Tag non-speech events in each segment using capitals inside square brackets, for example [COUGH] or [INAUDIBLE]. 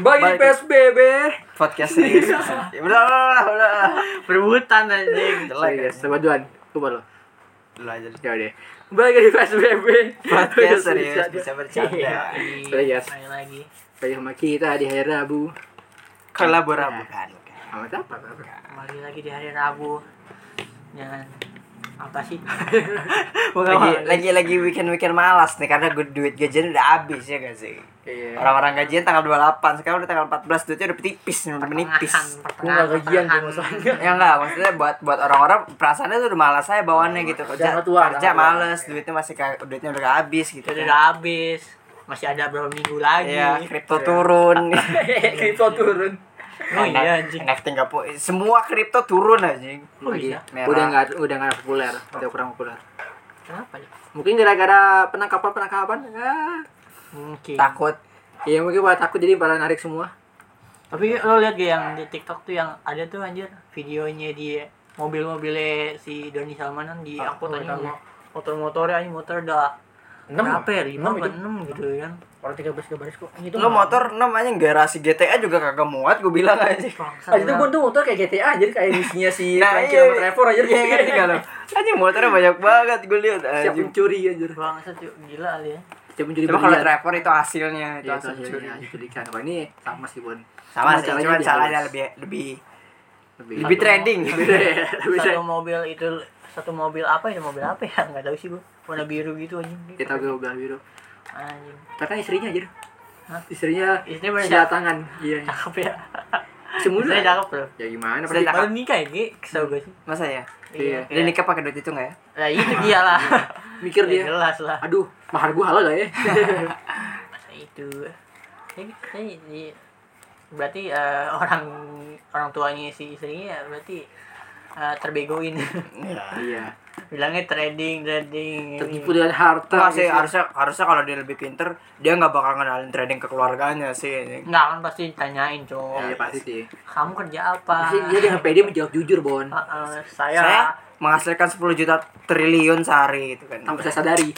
Bagi Balik. PSBB. podcast serius [LAUGHS] ya udah udah udah Perebutan anjing. jelek ya Yes, sebaduan. Coba lo. dulu aja Ya udah. Balik di PSBB. podcast [LAUGHS] serius bisa bercanda Udah, yes. Ayo lagi. Balik sama kita di hari Rabu. kolaborasi bukan Sama siapa? Kembali lagi di hari Rabu. Jangan apa sih? [LAUGHS] lagi lagi lagi weekend weekend malas nih karena gue duit gajian udah habis ya gak sih Iya. orang-orang gajian tanggal 28 sekarang udah tanggal 14 duitnya udah tipis udah menipis Gue gak gajian tuh masalahnya. ya enggak maksudnya buat buat orang-orang perasaannya tuh udah malas saya bawaannya gitu kerja tua, kerja males duitnya masih duitnya udah habis gitu Itu kan. udah habis. Masih ada berapa minggu lagi? Iya, kripto turun. [LAUGHS] Kripto turun. Oh iya anjing. NFT nggak po- semua kripto turun anjing. Kok bisa? Merah. Udah nggak udah nggak populer, udah kurang populer. Kenapa ya? Mungkin gara-gara penangkapan penangkapan. Ah. Mungkin. Takut. Iya mungkin pada takut jadi pada narik semua. Tapi lo lihat gak yang di TikTok tuh yang ada tuh anjir videonya di mobil-mobilnya si Doni Salmanan di oh, aja tahu. motor-motornya aja motor udah berapa ya? Lima apa enam gitu kan? Orang tiga belas baris kok. Itu Lo motor namanya garasi GTA juga kagak muat gue bilang aja. Ah, itu pun tuh motor kayak GTA aja kayak misinya si Nah, Frankie iya. sama Trevor aja. Iya ngerti kalau. Anjing motornya banyak banget gue lihat Siap anjing. mencuri aja. Bangsat gila kali ya. Siap mencuri Cuma kalau. Trevor itu hasilnya itu Iya, hasil hasilnya curi. diculikan. Kalau ini sama sih bun. Sama sih, cuma halus. lebih lebih lebih. lebih trading. [LAUGHS] Lebih Satu mobil itu satu mobil apa ya mobil apa ya nggak tahu sih bu warna biru gitu anjing Kita gue bilang biru. Anjing istrinya aja. Hah? Istrinya Istrinya bener tangan. Iya. cakep ya Semula. saya cakep bro Ya gimana? Pasti cakep. baru nikah ya Gi? kesel gue sih Masa ya? Iya. Dia nikah pakai duit itu enggak ya? nah itu dia lah [LAUGHS] mikir Ya, dia. jelas lah Aduh, mahar gua halal gak ya? masa [LAUGHS] itu ya, ya, ya, berarti eh, orang orang tuanya si istrinya berarti eh, terbegoin iya. bilangnya trading trading Tertipu dengan harta. Enggak sih, gitu. harusnya harusnya kalau dia lebih pinter, dia nggak bakal ngenalin trading ke keluarganya sih. nggak kan pasti ditanyain cowok Iya pasti sih. kamu kerja apa Pasti dia dengan pede menjawab jujur, Bon. Ah, ah, saya, Saya menghasilkan 10 juta triliun sehari gitu kan. Tanpa saya sadari.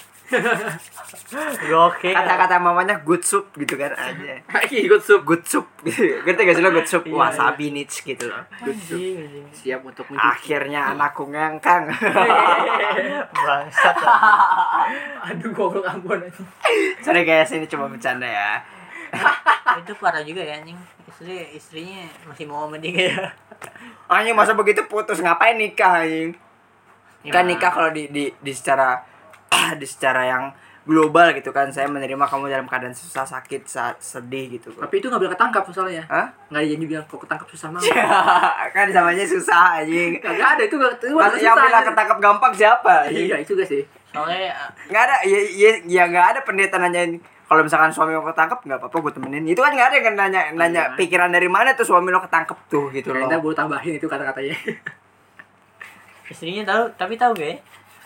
Gokil Kata-kata mamanya good soup gitu kan aja. Sup. Good soup gitu. [LAUGHS] Ngerti gak sih lo good soup? Iya, Wasabi niche gitu loh. anjing anjing Siap untuk mencuci. Akhirnya anakku ngangkang. [LAUGHS] bangsat [LAUGHS] Aduh, goblok ampun aja. Sorry guys, ini cuma bercanda ya. itu parah juga ya anjing istri istrinya masih mau sama dia ya Anjing masa begitu putus ngapain nikah anjing? Kan Gimana? nikah kalau di di di secara di secara yang global gitu kan saya menerima kamu dalam keadaan susah sakit saat sedih gitu kok. Tapi itu gak boleh ketangkap soalnya. Hah? Nggak ada janji bilang kok ketangkap susah banget. kan samanya susah anjing. Gak ada itu gak itu Mas, yang bilang ketangkap gampang siapa? Iya, itu gak sih. soalnya eh, Nggak ada, ya, ya, ya nggak ada pendeta nanyain kalau misalkan suami lo ketangkep nggak apa-apa gue temenin itu kan nggak ada yang nanya nanya Iya. pikiran dari mana tuh suami lo ketangkep tuh gitu loh Kita boleh tambahin itu kata-katanya. istrinya tahu tapi tahu gak ya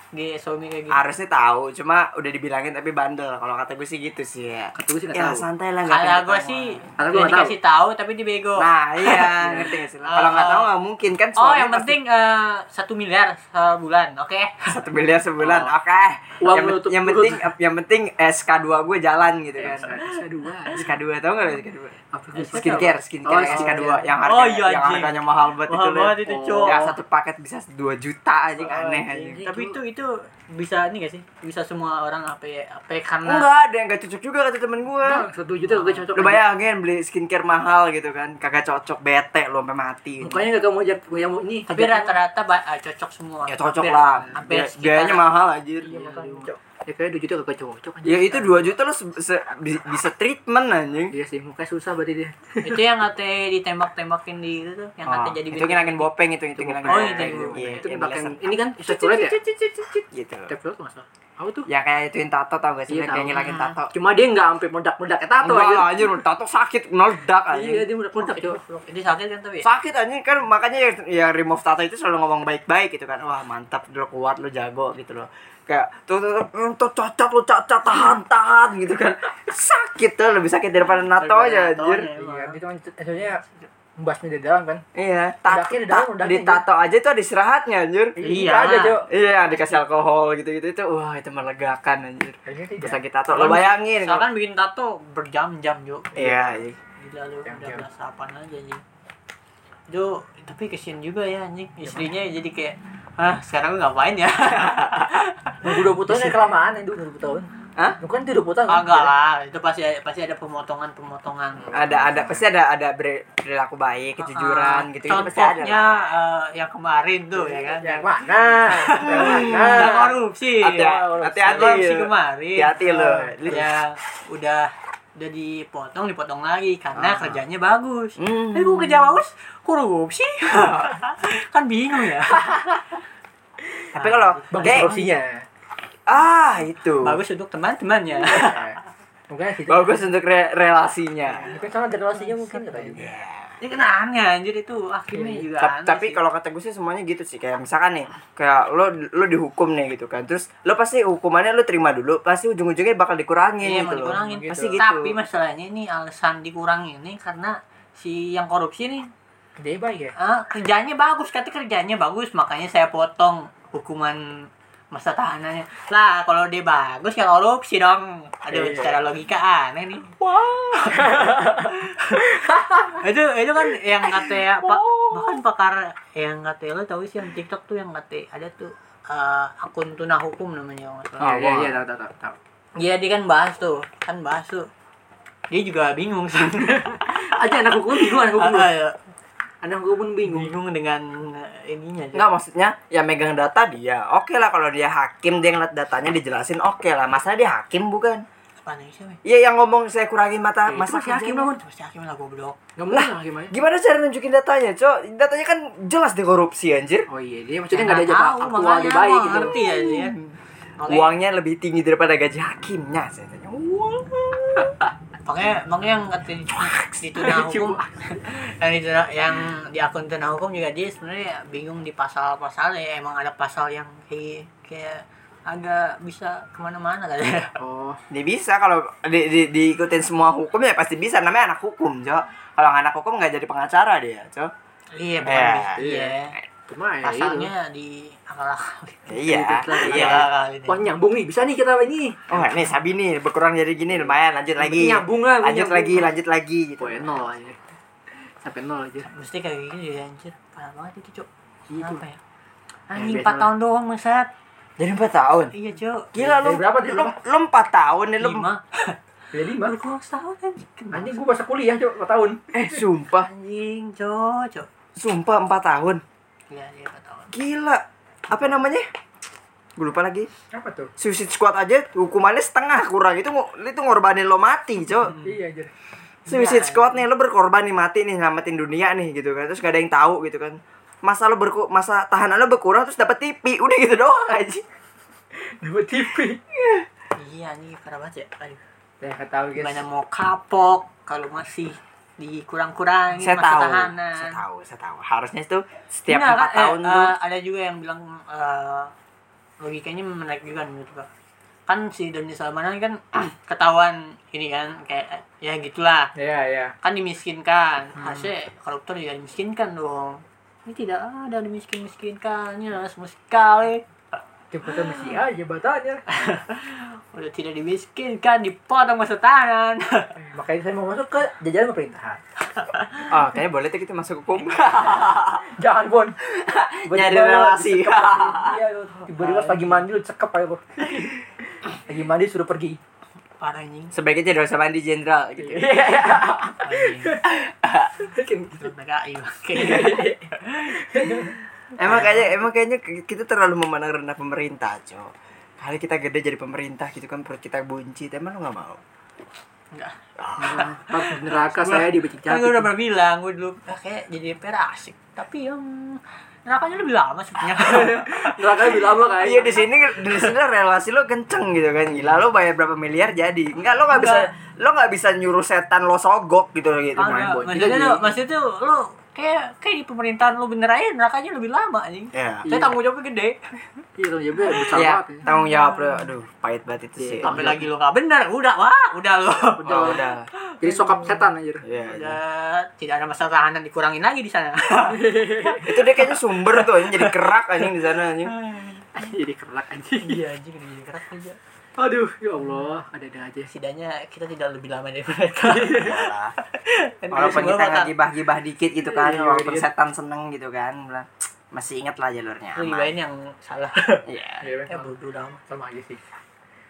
dia suami kayak gitu harusnya tahu cuma udah dibilangin tapi bandel kalau kata gue sih gitu sih ya Kata gue sih nggak ya tahu. santai lah nggak kalau gue sih nggak tahu. dikasih tahu tapi dibego nah iya [LAUGHS] ngerti gak sih kalau nggak tahu nggak mungkin kan oh suami yang pasti- penting eh, satu miliar sebulan oke satu miliar sebulan Oh. oke Uang yang, menutup yang penting yang penting SK2 gue jalan gitu kan Saya dua. SK2 tau nggak lo SK2 Apa itu? skincare skincare Oh, SK2 skincare. yang harga Oh, iya, yang harganya mahal banget Mahal itu loh. banget itu, Oh. yang satu paket bisa 2 juta aja aneh anjing. aja tapi itu itu bisa nih gak sih? Bisa semua orang apa ya apa ya, karena enggak ada yang gak cocok juga kata temen gue Bang, satu juta gak cocok. lu bayangin beli skincare mahal gitu kan. Kagak cocok bete lu sampai mati. Mukanya gak mau ajak yang mau ini. tapi rata-rata ah, cocok semua. Ya cocok Hampir- lah. hampir biayanya mahal anjir. Iya, makanya. Ya kayak 2 juta gak cocok aja. ya itu 2 juta lu se- se- bi- bisa treatment anjing Iya sih, mukanya susah berarti dia. [LAUGHS] itu yang katanya ditembak-tembakin di itu tuh yang katanya jadi Oh, itu ngilangin bopeng itu itu ngilangin Oh, itu. Iya, itu biasa. ini kan stapler ya? gitu tuh masalah. Apa tuh? ya kayak ituin tato tau gak sih Iya, kayak ngilangin tato Cuma dia nggak sampai meledak-meledak kayak tato Enggak aja. anjir tato sakit meledak Iya, anjing dia meledak-meledak, Cok. ini sakit kan tapi ya? sakit anjing kan makanya yang, yang remove tato itu selalu ngomong baik-baik gitu kan wah mantap lu kuat lu jago gitu loh kayak tuh tuh tuh, tuh cacat lu cacat tahan tahan gitu kan. Sakit tuh lebih sakit daripada nato aja anjir. Iya, itu kan sebenarnya membahasnya di dalam kan. iya. Ta- Ledaknya di dalam, ledaknya di tato aja tuh ada istirahatnya anjir. Iya. aja, Cok. iya dikasih alkohol gitu gitu itu wah itu melegakan anjir. Kayaknya Pas tidak. sakit tato. Lo bayangin. Soalnya kan bikin tato berjam-jam yuk iya iya. gila lu. Udah yang- belasapan aja anjing itu tapi kesian juga ya anjing. Istrinya jadi kayak ah sekarang gue ngapain ya Nunggu 20 tahun ya kelamaan itu 20 tahun. Hah? Bukan itu 20 tahun. Ah, enggak lah itu pasti pasti ada pemotongan pemotongan ada ada pasti ada ada perilaku baik kejujuran gitu gitu pasti ada contohnya eh, yang kemarin tuh ya kan Yang mana? Yang mana? yang korupsi ya. hati-hati korupsi kemarin hati-hati lu ya udah udah dipotong dipotong lagi karena Ah. kerjanya bagus Hmm. Eh, gue kerja bagus, korupsi. [LAUGHS] kan bingung ya. [LAUGHS] tapi kalau Bagus kayak korupsinya. ah itu Bagus untuk teman-temannya. [LAUGHS] Mungkin bagus untuk re- relasinya Mungkin sama relasinya mungkin kata juga. Ini kan aneh anjir itu hakimnya Iya, juga Ta- aneh tapi kalau kata gue sih semuanya gitu sih kayak misalkan nih kayak lo lo dihukum nih gitu kan terus lo pasti hukumannya lo terima dulu pasti ujung-ujungnya bakal dikurangin Iya, gitu loh dikurangin. Gitu. pasti gitu Tapi masalahnya ini alasan dikurangin ini karena si yang korupsi nih Dia baik ya. ah, kerjanya bagus, kata kerjanya bagus, makanya saya potong hukuman masa tahanannya. Lah, kalau dia bagus ya korupsi dong. Aduh, Iya. secara logika aneh nih. [LAUGHS] itu itu kan yang kata pak bahkan pakar yang kata lo tahu sih yang TikTok tuh yang kata ada tuh eh, akun tunah hukum namanya. Ah, Iya, wah. iya, tahu tahu tahu, tahu. Iya dia kan bahas tuh, kan bahas tuh. Dia juga bingung sih. [LAUGHS] Aja anak hukum bingung, anak hukum. Ah, ya. Anak hukum pun bingung. bingung dengan eh, ininya. Cok. Enggak maksudnya ya megang data dia oke lah kalau dia hakim dia ngeliat datanya dijelasin oke lah masalah dia hakim bukan weh? Iya yang ngomong saya kurangin mata Eh, masa masih hakim dong. Pasti hakim lah goblok. Enggak mungkin lah gimana? Gimana cara nunjukin datanya, Cok? Datanya kan jelas dia korupsi anjir. Oh iya, dia maksudnya enggak ada Nggak jabatan tahu, aktual makanya dia baik gitu. Ngerti ya. Makanya, Uangnya lebih tinggi daripada gaji hakimnya, saya tanya. [LAUGHS] Makanya, makanya yang kata di, tunah hukum, [LAUGHS] yang di tunah- yang di akun tunah hukum juga dia sebenarnya bingung di pasal-pasal ya emang ada pasal yang kayak kayak agak bisa ke mana-mana katanya. [LAUGHS] Oh, Dia bisa kalau di, di, diikutin semua hukum ya pasti bisa. Namanya anak hukum, Cok. Kalau anak hukum nggak jadi pengacara dia, Cok. Iya, bukan Ya. Iya. Cuma ya itu. Pasalnya di akal-akal. Iya, Iya. iya. Akal-akal Wah nyambung nih, bisa nih kita ini. Oh, nih Sabi nih berkurang jadi gini lumayan lanjut lagi. Nyambung lah, Lanjut nyambung. lagi, lanjut lagi gitu. Poin nol aja. Sampai nol aja. Mesti kayak gini ya anjir. Parah banget itu, Cok. Itu. Kenapa ya? Anjing biasa 4 lah. tahun doang, Mesat. Jadi 4 tahun. Iya, Cok. Gila lu. Berapa, dari lu, lu 4 tahun nih lu. 5. Jadi lima. [LAUGHS] Baru kurang setahun anjing. Anjing gua masa kuliah cok 4 tahun. Eh, sumpah. Anjing, Cok, Cok. Sumpah 4 tahun. Iya, iya 4 tahun. Gila. Apa namanya? Gue lupa lagi. Apa tuh? Suicide Squad aja hukumannya setengah kurang itu itu ngorbanin lo mati, Cok. Iya aja. Suicide Iya. Squad nih lo berkorban nih mati nih nyelamatin dunia nih gitu kan. Terus gak ada yang tahu gitu kan. Masa lo berku masa tahanan lo berkurang terus dapat TV. Udah gitu doang aja. Dapat TV. Iya, anjing parah banget ya. Aduh. Ya enggak tahu guys. Gimana mau kapok kalau masih dikurang-kurangin Saya masa tahu. tahanan. Saya tahu, saya tahu. Harusnya itu setiap Enggak, 4 kan, tahun eh, tuh ada juga yang bilang eh, logikanya menarik juga menurut gua. Kan si Doni Salmanan kan [CLEARS THROAT] ketahuan ini kan kayak ya gitulah. Iya, iya. Kan dimiskinkan. Hmm. Harusnya koruptor juga dimiskinkan dong. Ini tidak ada dimiskin-miskinkannya sama sekali. Jabatan mesti aja jabatannya. [LAUGHS] Udah tidak dimiskinkan, dipotong masa tahanan. [LAUGHS] Makanya saya mau masuk ke jajaran pemerintahan. Ah, [LAUGHS] kayaknya boleh tuh kita masuk hukum. [LAUGHS] Jangan Bon. Nyari relasi. Iya, tiba-tiba pagi mandi lu cekep aja lu. Pagi mandi suruh pergi. Parah anjing. Sebaiknya tidak usah mandi jenderal gitu. PKI bangke. Emang kayaknya emang kayaknya kita terlalu memandang rendah pemerintah, Cok. Kali kita gede jadi pemerintah gitu kan perut kita buncit, emang lu gak mau? Enggak. Pak [LAUGHS] neraka saya dibenci Kan gue udah pernah bilang, gue dulu ah, kayak jadi DPR asik. Tapi yang nerakanya lebih lama sebenarnya. [LAUGHS] Neraka lebih lama kan. Iya di sini di sini relasi lo kenceng gitu kan. Gila lo bayar berapa miliar jadi. Enggak lo nggak bisa lo nggak bisa nyuruh setan lo sogok gitu gitu main Kagak, boy. maksudnya maksudnya tuh lu kayak kayak di pemerintahan lu bener aja nerakanya lebih lama anjing. Ya. Saya tanggung jawabnya gede. Iya, tanggung jawabnya besar Iya, banget. ya. tanggung jawab lo. Aduh, pahit banget itu sih. Sampai lagi lu gak bener, udah wah, udah lu. Oh, udah. Jadi sokap setan aja. Iya. iya. Udah tidak ada masa tahanan dikurangin lagi di sana. [LAUGHS] Itu dia kayaknya sumber tuh anjing jadi kerak anjing di sana anjing. Jadi kerak anjing. Iya anjing udah jadi keras aja. Aduh, ya Allah, ada-ada aja. setidaknya kita tidak lebih lama dari [LAUGHS] mereka Walaupun kita ngagibah-gibah dikit gitu kan, Iya, walaupun dikit. setan seneng gitu kan, masih inget lah jalurnya. lebih aman." baik yang salah Iya. [LAUGHS] Iya, ya bodoh amat sama aja sih.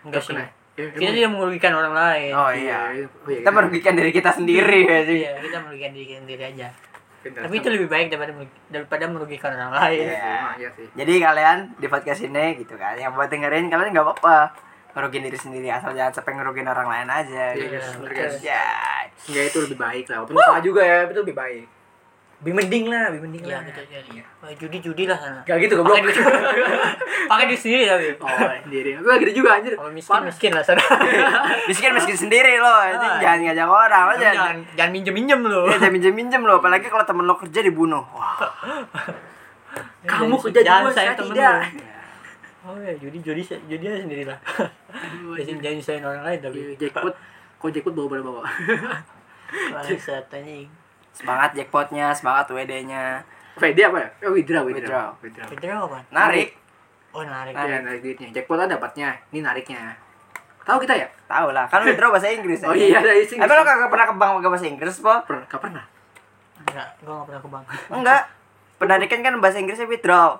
enggak sih Kena. Ya, kita tidak merugikan orang lain Oh Iya, iya. oh iya, Kita merugikan diri kita sendiri ya sih. iya kita merugikan diri kita sendiri aja Benar. tapi itu lebih baik daripada daripada merugikan orang lain Iya. Iya, iya sih. Jadi kalian di podcast ini gitu kan, yang buat dengerin kalian nggak apa-apa ngerugiin diri sendiri asal jangan sampai ngerugiin orang lain aja. Iya, gitu. bener. Ya. Enggak itu lebih baik lah. Walaupun salah juga ya, itu lebih baik. Lebih mending lah, lebih mending iya lah. betul jadi judi judi lah sana Gak gitu goblok. pakai duit [LAUGHS] pakai duit sendiri tapi Oh, sendiri. Gue gitu juga anjir. kalau miskin miskin lah sana [LAUGHS] Miskin miskin sendiri lo, jadi Ah. jangan ngajak orang lo jangan jangan. jangan minjem minjem lu Ya, jangan minjem minjem lo, apalagi kalau temen lo kerja dibunuh. Wah. Kamu Jangan- kerja jangan juga, sayang saya temen tidak. Oh ya judi judi judi aja sendiri lah jangan jangan sayang orang lain tapi Iya, Jackpot. Kok jackpot bawa bawa? [LAUGHS] bangsat anjing Semangat jackpotnya, semangat WD-nya. VD apa ya? Oh, withdraw, withdraw. Withdraw. Withdraw. Apa Narik. oh narik Narik. Iya, narik duitnya. Jackpot kan dapatnya. Ini nariknya. Tahu kita ya? Tahu lah, kan withdraw bahasa Inggris. Oh ya. iya, ada isi. Tapi lo kagak pernah ke bank pakai bahasa Inggris, Po? pernah, pernah. enggak gua enggak pernah ke bank Enggak. Penarikan kan bahasa Inggrisnya withdraw.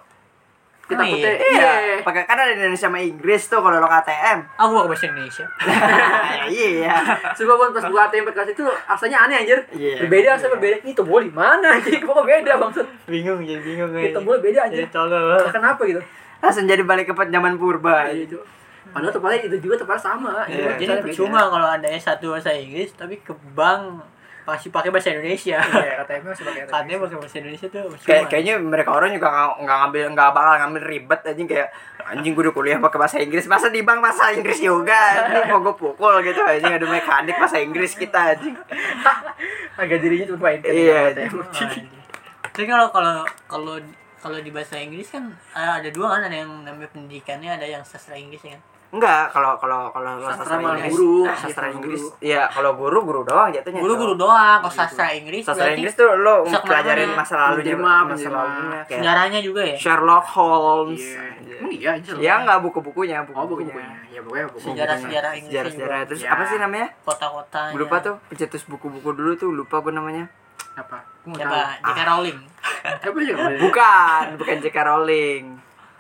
Kita Oh, Iya, iya. pakai kan ada di Indonesia sama Inggris tuh kalau lo KTM. aku mau ke bahasa Indonesia [LAUGHS] iya. Coba pun pas buka ATM bekas itu rasanya aneh anjir. Iya. Berbeda rasanya berbeda. Ini tombol di mana anjir? Kok beda maksud? bingung jadi bingung Ini tombol beda jadi anjir. tolol Kenapa gitu? Langsung jadi balik ke zaman purba. Iya, itu. Padahal tempatnya itu juga tempat sama. Iya. jadi percuma kalau ada S1 bahasa Inggris tapi ke bank masih pakai bahasa Indonesia. Iya, KTM masih pakai ATM. katanya pakai bahasa Indonesia tuh Kayak kayaknya mereka orang juga nggak nggak ngambil nggak bakal ngambil ribet anjing kayak anjing gue udah kuliah pakai bahasa Inggris masa di bank bahasa Inggris juga anjing mau gue pukul gitu anjing ada mekanik bahasa Inggris kita anjing. [LAUGHS] Agak dirinya tuh main Iya, tapi kalau kalau kalau kalau di bahasa Inggris kan ada ada dua kan ada yang namanya pendidikannya ada yang sastra Inggris ya kan enggak kalau kalau kalau Sastra sastra Inggris guru. nah, Iya, sastra guru. Inggris iya kalau guru guru doang jatuhnya guru guru doang kalau sastra Inggris sastra Inggris tuh lo pelajarin masa lalunya Menjelma, masa lalunya kayak sejarahnya juga ya Sherlock Holmes Iya. Emang iya anjir. ya enggak buku-bukunya Oh, buku-bukunya buku-bukunya. Ya, pokoknya buku. Sejarah- sejarah Inggris sejarah-sejarah juga. terus apa sih namanya kota-kota lupa tuh pencetus buku-buku dulu tuh lupa gue namanya Apa? Siapa. J.K. Rowling [LAUGHS] bukan bukan J.K. Rowling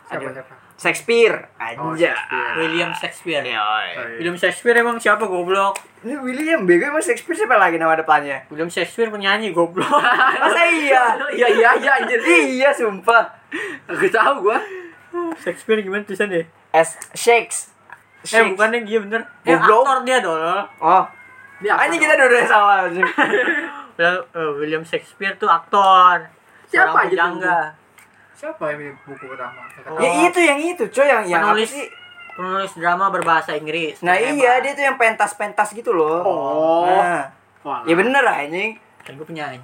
Siapa siapa? Shakespeare Oh, aja Shakespeare. William Shakespeare. Oh, iya. William Shakespeare emang siapa goblok ini William bego emang Shakespeare siapa lagi nama depannya William Shakespeare penyanyi goblok [LAUGHS] masa iya [LAUGHS] Iya iya iya anjir. iya sumpah Gak tahu gua. Shakespeare gimana tulisannya S Shakes eh bukannya dia bener eh Goblok. aktor dia dong oh Dia apa anjing dong? kita dua-duanya salah anjing. [LAUGHS] William, William Shakespeare tuh aktor Siapa aja tuh? Siapa yang buku pertama? Oh. ya itu yang itu coy yang yang penulis sih penulis drama berbahasa Inggris nah Hebat. iya dia tuh yang pentas-pentas gitu loh Oh. nah, Wah. ya bener lah anjing kan gue penyanyi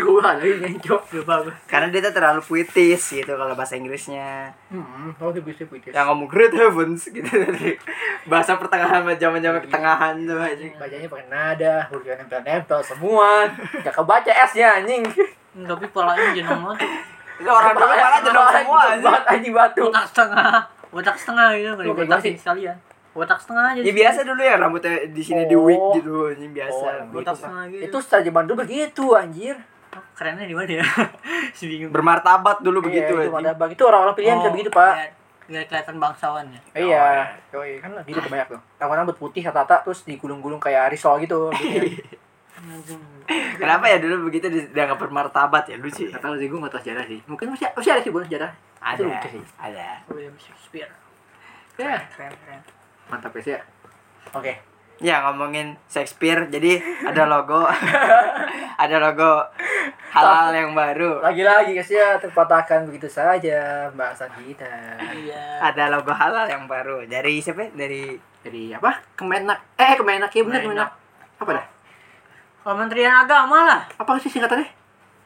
gua lagi [LAUGHS] ngencok. lupa gue karena dia tuh terlalu puitis gitu kalau bahasa Inggrisnya Hmm, oh dia bisa puitis. yang ngomong great heavens gitu [LAUGHS] dari bahasa pertengahan zaman zaman pertengahan tuh anjing Bacanya pakai nada, hurufnya nempel-nempel semua. Gak kebaca S-nya anjing. Hmm, tapi polanya jenong banget [LAUGHS] orang dulu malah jedok semua Banget anjing batu. botak setengah botak setengah gitu kan gimana sih? sekalian botak setengah aja ya biasa dulu ya rambutnya di sini di wig Oh. gitu anjing biasa Oh, botak gitu. setengah gitu Itu setelah zaman dulu begitu anjir. kerennya di mana ya [LAUGHS] si bingung bermartabat dulu begitu Iya, itu bang itu orang-orang pilihan bisa begitu, Pak. biar, biar kelihatan bangsawan ya Iya, yoi kan gitu banyak tuh. Rambut rambut putih rata-rata terus digulung-gulung kayak risol gitu. Anjing. [LAUGHS] kenapa ya dulu begitu di- dianggap bermartabat ya lucu ya Gak sih, gue gak tahu sejarah sih. Mungkin masih, masih ada sih bukan sejarah. ada Itu lucu sih. ada William Shakespeare Ya, keren keren mantap ya. Oke. ya ngomongin Shakespeare jadi ada logo [LAUGHS] ada logo halal yang baru Lagi-lagi guys ya terpatahkan begitu saja bahasan kita. iya ada logo halal yang baru dari siapa ya? dari Jadi apa? Kemenak. Eh, Kemenak ya Kemenak. Kemenak. Apa dah? Kementerian Agama lah Apa sih singkatannya?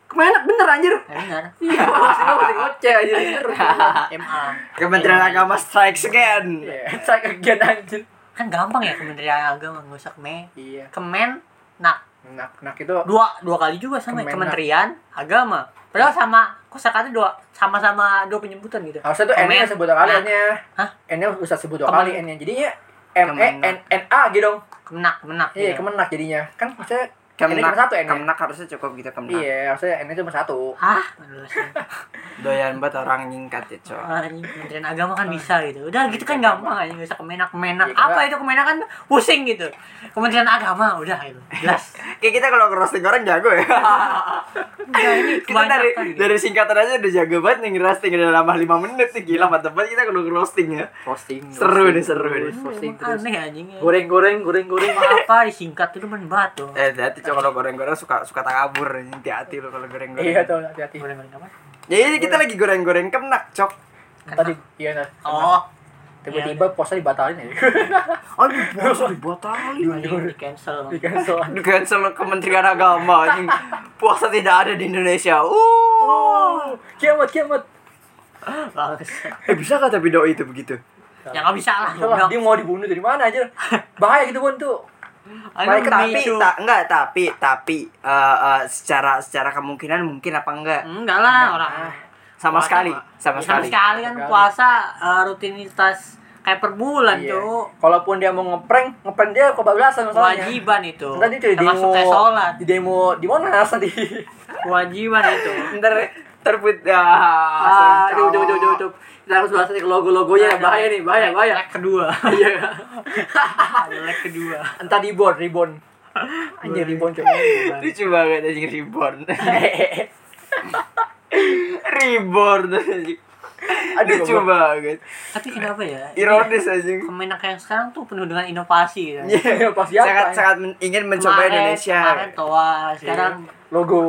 Kemenak bener anjir. ya benar [LAUGHS] Iya, masih masih ngoceh anjir. [LAUGHS] bener. MA Kementerian Agama strikes again Iya, [LAUGHS] saya kegiatan anjir. kan gampang ya Kementerian Agama nggak usah kemen Iya. kemen nak Nak, nak itu dua dua kali juga sama ya, Kemenak. Kementerian Agama padahal sama kok sekali dua sama-sama dua penyebutan gitu harusnya tuh. N-nya sebut dua kali Nah. N-nya. Hah? N-nya usah sebut dua kali N-nya. Jadinya M E. N N A gitu dong. kemenak kemenak Iya, ya. kemenak jadinya. Kan maksudnya Kemenak, cuma satu N. -nya. Kemenak harusnya cukup gitu Kemenak. Iya, maksudnya N cuma satu. Hah? Ya. Doyan banget orang nyingkat ya, Cok. Ah, ini Kementerian Agama kan bisa gitu. Udah gitu kan gampang aja, nggak usah kemenak-kemenak. Iya, Apa karena- itu kemenak kan pusing gitu. Kementerian Agama udah gitu. Jelas. [LAUGHS] Kayak kita kalau ngerosting orang jago ya. [LAUGHS] Udah ini [LAUGHS] kita dari gitu. dari singkatan aja udah jago banget nih ngerosting udah lama 5 menit nih gila mantep banget kita kalau ngerosting ya. Posting. Seru nih, seru nih. Posting Emang terus. Aneh anjing. ya. Goreng-goreng, goreng-goreng. apa disingkat itu men batu. Eh, Cok kalau goreng-goreng suka suka takabur hati-hati lo kalau goreng-goreng. Iya, tuh hati-hati. Goreng-goreng apa? Ya ini kita lagi goreng-goreng kemenak, Cok. Tadi iya nah. Oh, Tiba-tiba puasa dibatalin ya. [LAUGHS] Aduh, puasa dibatalin. di cancel. [LAUGHS] Di cancel. [LAUGHS] Di cancel Kementerian Agama anjing. Puasa tidak ada di Indonesia. Uh. Oh, kiamat, kiamat. Eh bisa gak tapi doi itu begitu? Ya nggak bisa lah. Dia mau dibunuh dari mana aja. Bahaya gitu pun tuh. Baik, tapi tak enggak tapi tapi eh, eh, secara secara kemungkinan mungkin apa enggak? Enggak lah orang. Sama Puasa sekali, sama Ya, sekali. sekali kan Sekali. puasa eh, rutinitas kayak per bulan, Iya. Cuk. Kalaupun dia mau ngeprank, ngeprank dia kebablasan masalahnya. Kewajiban itu. Nanti dia di Termasuk demo, kayak sholat. di demo di Monas nanti. Kewajiban itu. Ntar terbit ya. Ah, aduh, aduh, aduh, aduh, aduh. Kita harus bahas nih ke logo-logonya, bahaya nih, bahaya, bahaya. Leg kedua. Iya. [LAUGHS] Leg kedua. Entah ribon, ribon. Anjir ribon coba. Lucu banget anjing reborn. [LAUGHS] reborn anjing. Aduh, Lucu banget. Tapi kenapa ya? Ironis anjing. Kemenak yang sekarang tuh penuh dengan inovasi gitu. Iya, pas siapa? Sangat sangat men- ingin mencoba Kemarin- Indonesia. Kemarin toa, sekarang logo. Logo.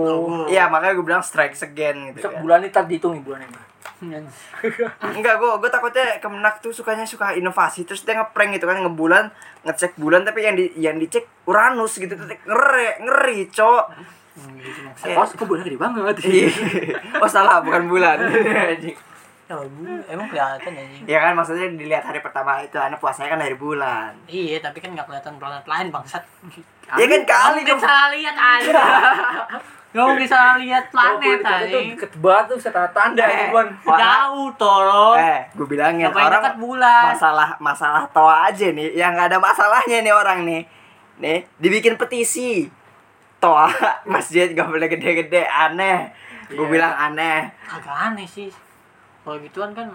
Iya, makanya gue bilang strike again gitu. Kan. bulan ini dihitung nih bulan ini. Enggak, gue gue takutnya Kemenak tuh sukanya suka inovasi terus dia ngeprank gitu kan ngebulan ngecek bulan tapi yang di yang dicek Uranus gitu tuh ngeri ngeri cok Hmm, gitu maksudnya. Oh, kok bulan gede banget. Iya. oh salah bukan bulan [LAUGHS] Ya, Bu, emang kelihatan anjing. ya kan maksudnya dilihat hari pertama itu anak puasanya kan hari bulan Iya, tapi kan nggak kelihatan planet lain bangsat. ya kan kali dong salah lihat aja. [LAUGHS] Nggak mungkin salah lihat planet Itu anjing. deket banget tuh saya tanda tanda Eh. bulan. Jauh tolong. eh gue bilangin Ngapain orang dekat bulan? masalah masalah toa aja nih yang nggak ada masalahnya nih orang nih nih dibikin petisi toa [LAUGHS] masjid gak boleh gede-gede aneh gue Iya. bilang aneh Agak aneh sih. Kalau gituan kan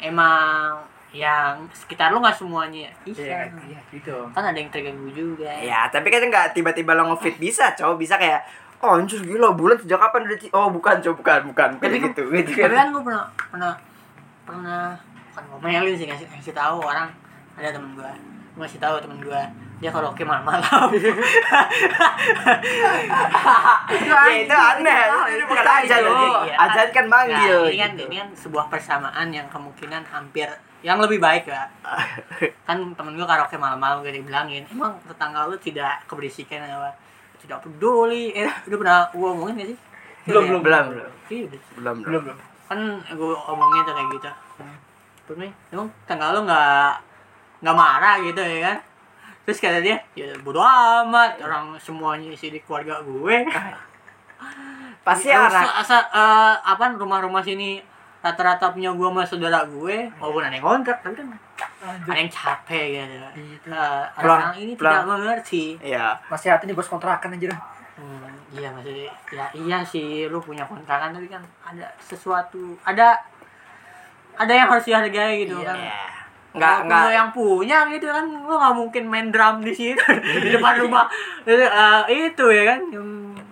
emang yang sekitar lu nggak semuanya Iya, iya. iya gitu. Kan ada yang terganggu juga. Ya, tapi kan nggak tiba-tiba lo ngefit bisa, cowok bisa kayak Oh anjir gila bulan sejak kapan udah Oh bukan cowok bukan bukan Tapi Kayak gitu gitu Tapi kan kan gue pernah pernah pernah bukan ngomelin sih ngasih ngasih tahu orang ada temen gue ngasih tahu temen gue dia karaoke malam-malam. [LAUGHS] Ya itu aneh. Itu bukan ajan Itu. Iya. Ajan kan manggil. Nah, ini kan gitu. ini kan sebuah persamaan yang kemungkinan hampir yang lebih baik ya [LAUGHS] kan temen gue karaoke malam-malam gue dibilangin emang tetangga lu tidak keberisikan apa? Tidak peduli. Eh udah pernah gue omongin gak sih? Belum, Iya, belum, belum, Iya, belum. Belum belum. Belum, belum. kan gue omongin tuh kayak gitu. Terus nih emang tetangga lu nggak nggak marah gitu ya kan terus kata dia ya bodo amat orang semuanya isi di keluarga gue. [LAUGHS] Pasti Ya, anak asa, asa, eh, apa rumah-rumah sini rata-rata punya gue sama saudara gue walaupun ada yang kontrak tapi kan ada yang capek gitu. Pulang- orang ini tidak mengerti. Iya. Masih hati nih bos kontrakan aja. Hmm, iya maksudnya ya iya sih lu punya kontrakan tapi kan ada sesuatu ada ada yang harus dihargai gitu Iya. kan. Iya. Nggak nggak lu yang punya gitu kan lu nggak mungkin main drum di situ [LAUGHS] di depan rumah Eh, itu ya kan